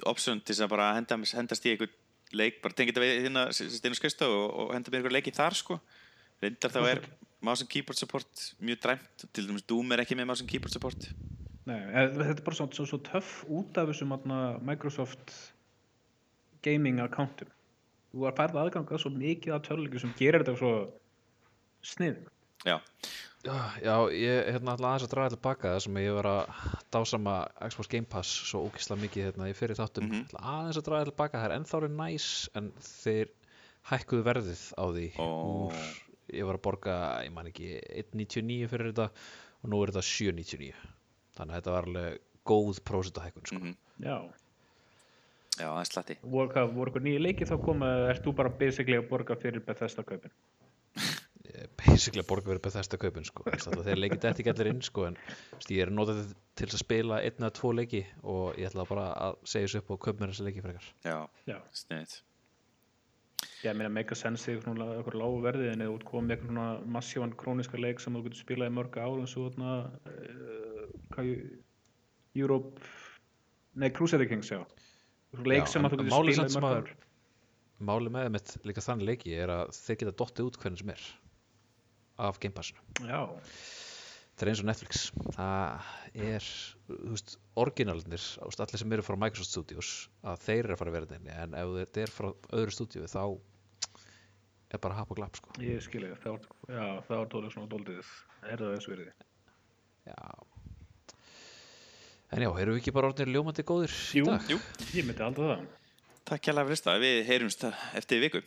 opsund til að bara henda, hendast í einhver leik, bara tengið þetta við hérna Steinar Skaustof og, og henda mér einhver leik í þar sko, reyndar þá er mouse and keyboard support mjög dræmt til dæmis Doom er ekki með mouse and keyboard support. Nei, eh, þetta er bara svona svo, svo töff út af þessum Microsoft gaming accountum þú er færð aðganga svo mikið af tölvuleikjum sem gerir þetta svo snið Já, Já, já, ég hérna ætla aðeins að draga tilbaka það sem ég var að dásama Xbox Game Pass svo ógislega mikið hérna í fyrir þáttum. Mhm. ætla aðeins að draga tilbaka, það er ennþá er næs en þeir hækkuðu verðið á því. Ó. úr, ég var að borga, ég man ekki 1.99 fyrir þetta og nú er þetta 7.99 þannig að þetta var alveg góð prósenta hækkun sko. mm Já, já, það er slatti. Voru, hvað, voru eitthvað nýja leiki þá koma ert þú bara basically að borga fyrir Bethesda kaupin? Basically að borga fyrir Bethesda kaupin sko. Þú þeir leikið þetta ekki allir inn sko, en þú veist, ég er notað til að spila einn eða tvo leiki og ég ætla bara að segja þessu upp og kaupa mér þessi leiki frekar. Já, Já, sniðt ég meina make a sense í eitthvað eitthvað lágu verði en eða út komið eitthvað svona massívan króniska leik sem þú getur spilað í mörg ár eins og þarna uh, hvað Europe nei Crusader Kings já leik Já, sem að þú getur samt í sem mörg að- ár Máli með þeim líka þannig leiki er að þeir geta dottið út hvernig sem er af Game Passinu. Það er eins og Netflix. Það er, þú veist, orginalnir, allir sem eru frá Microsoft Studios, að þeir eru að fara að vera inni, en ef þetta er frá öðru stúdíu þá er bara hap og glapp, sko. ég skilja það var, tólega svona doldið er það þessu verið Já. En já, erum við ekki bara orðinir ljómandi góðir í Jú. dag? Jú, Ég myndi aldrei það takk kjærlega fyrir þetta, við heyrumst eftir viku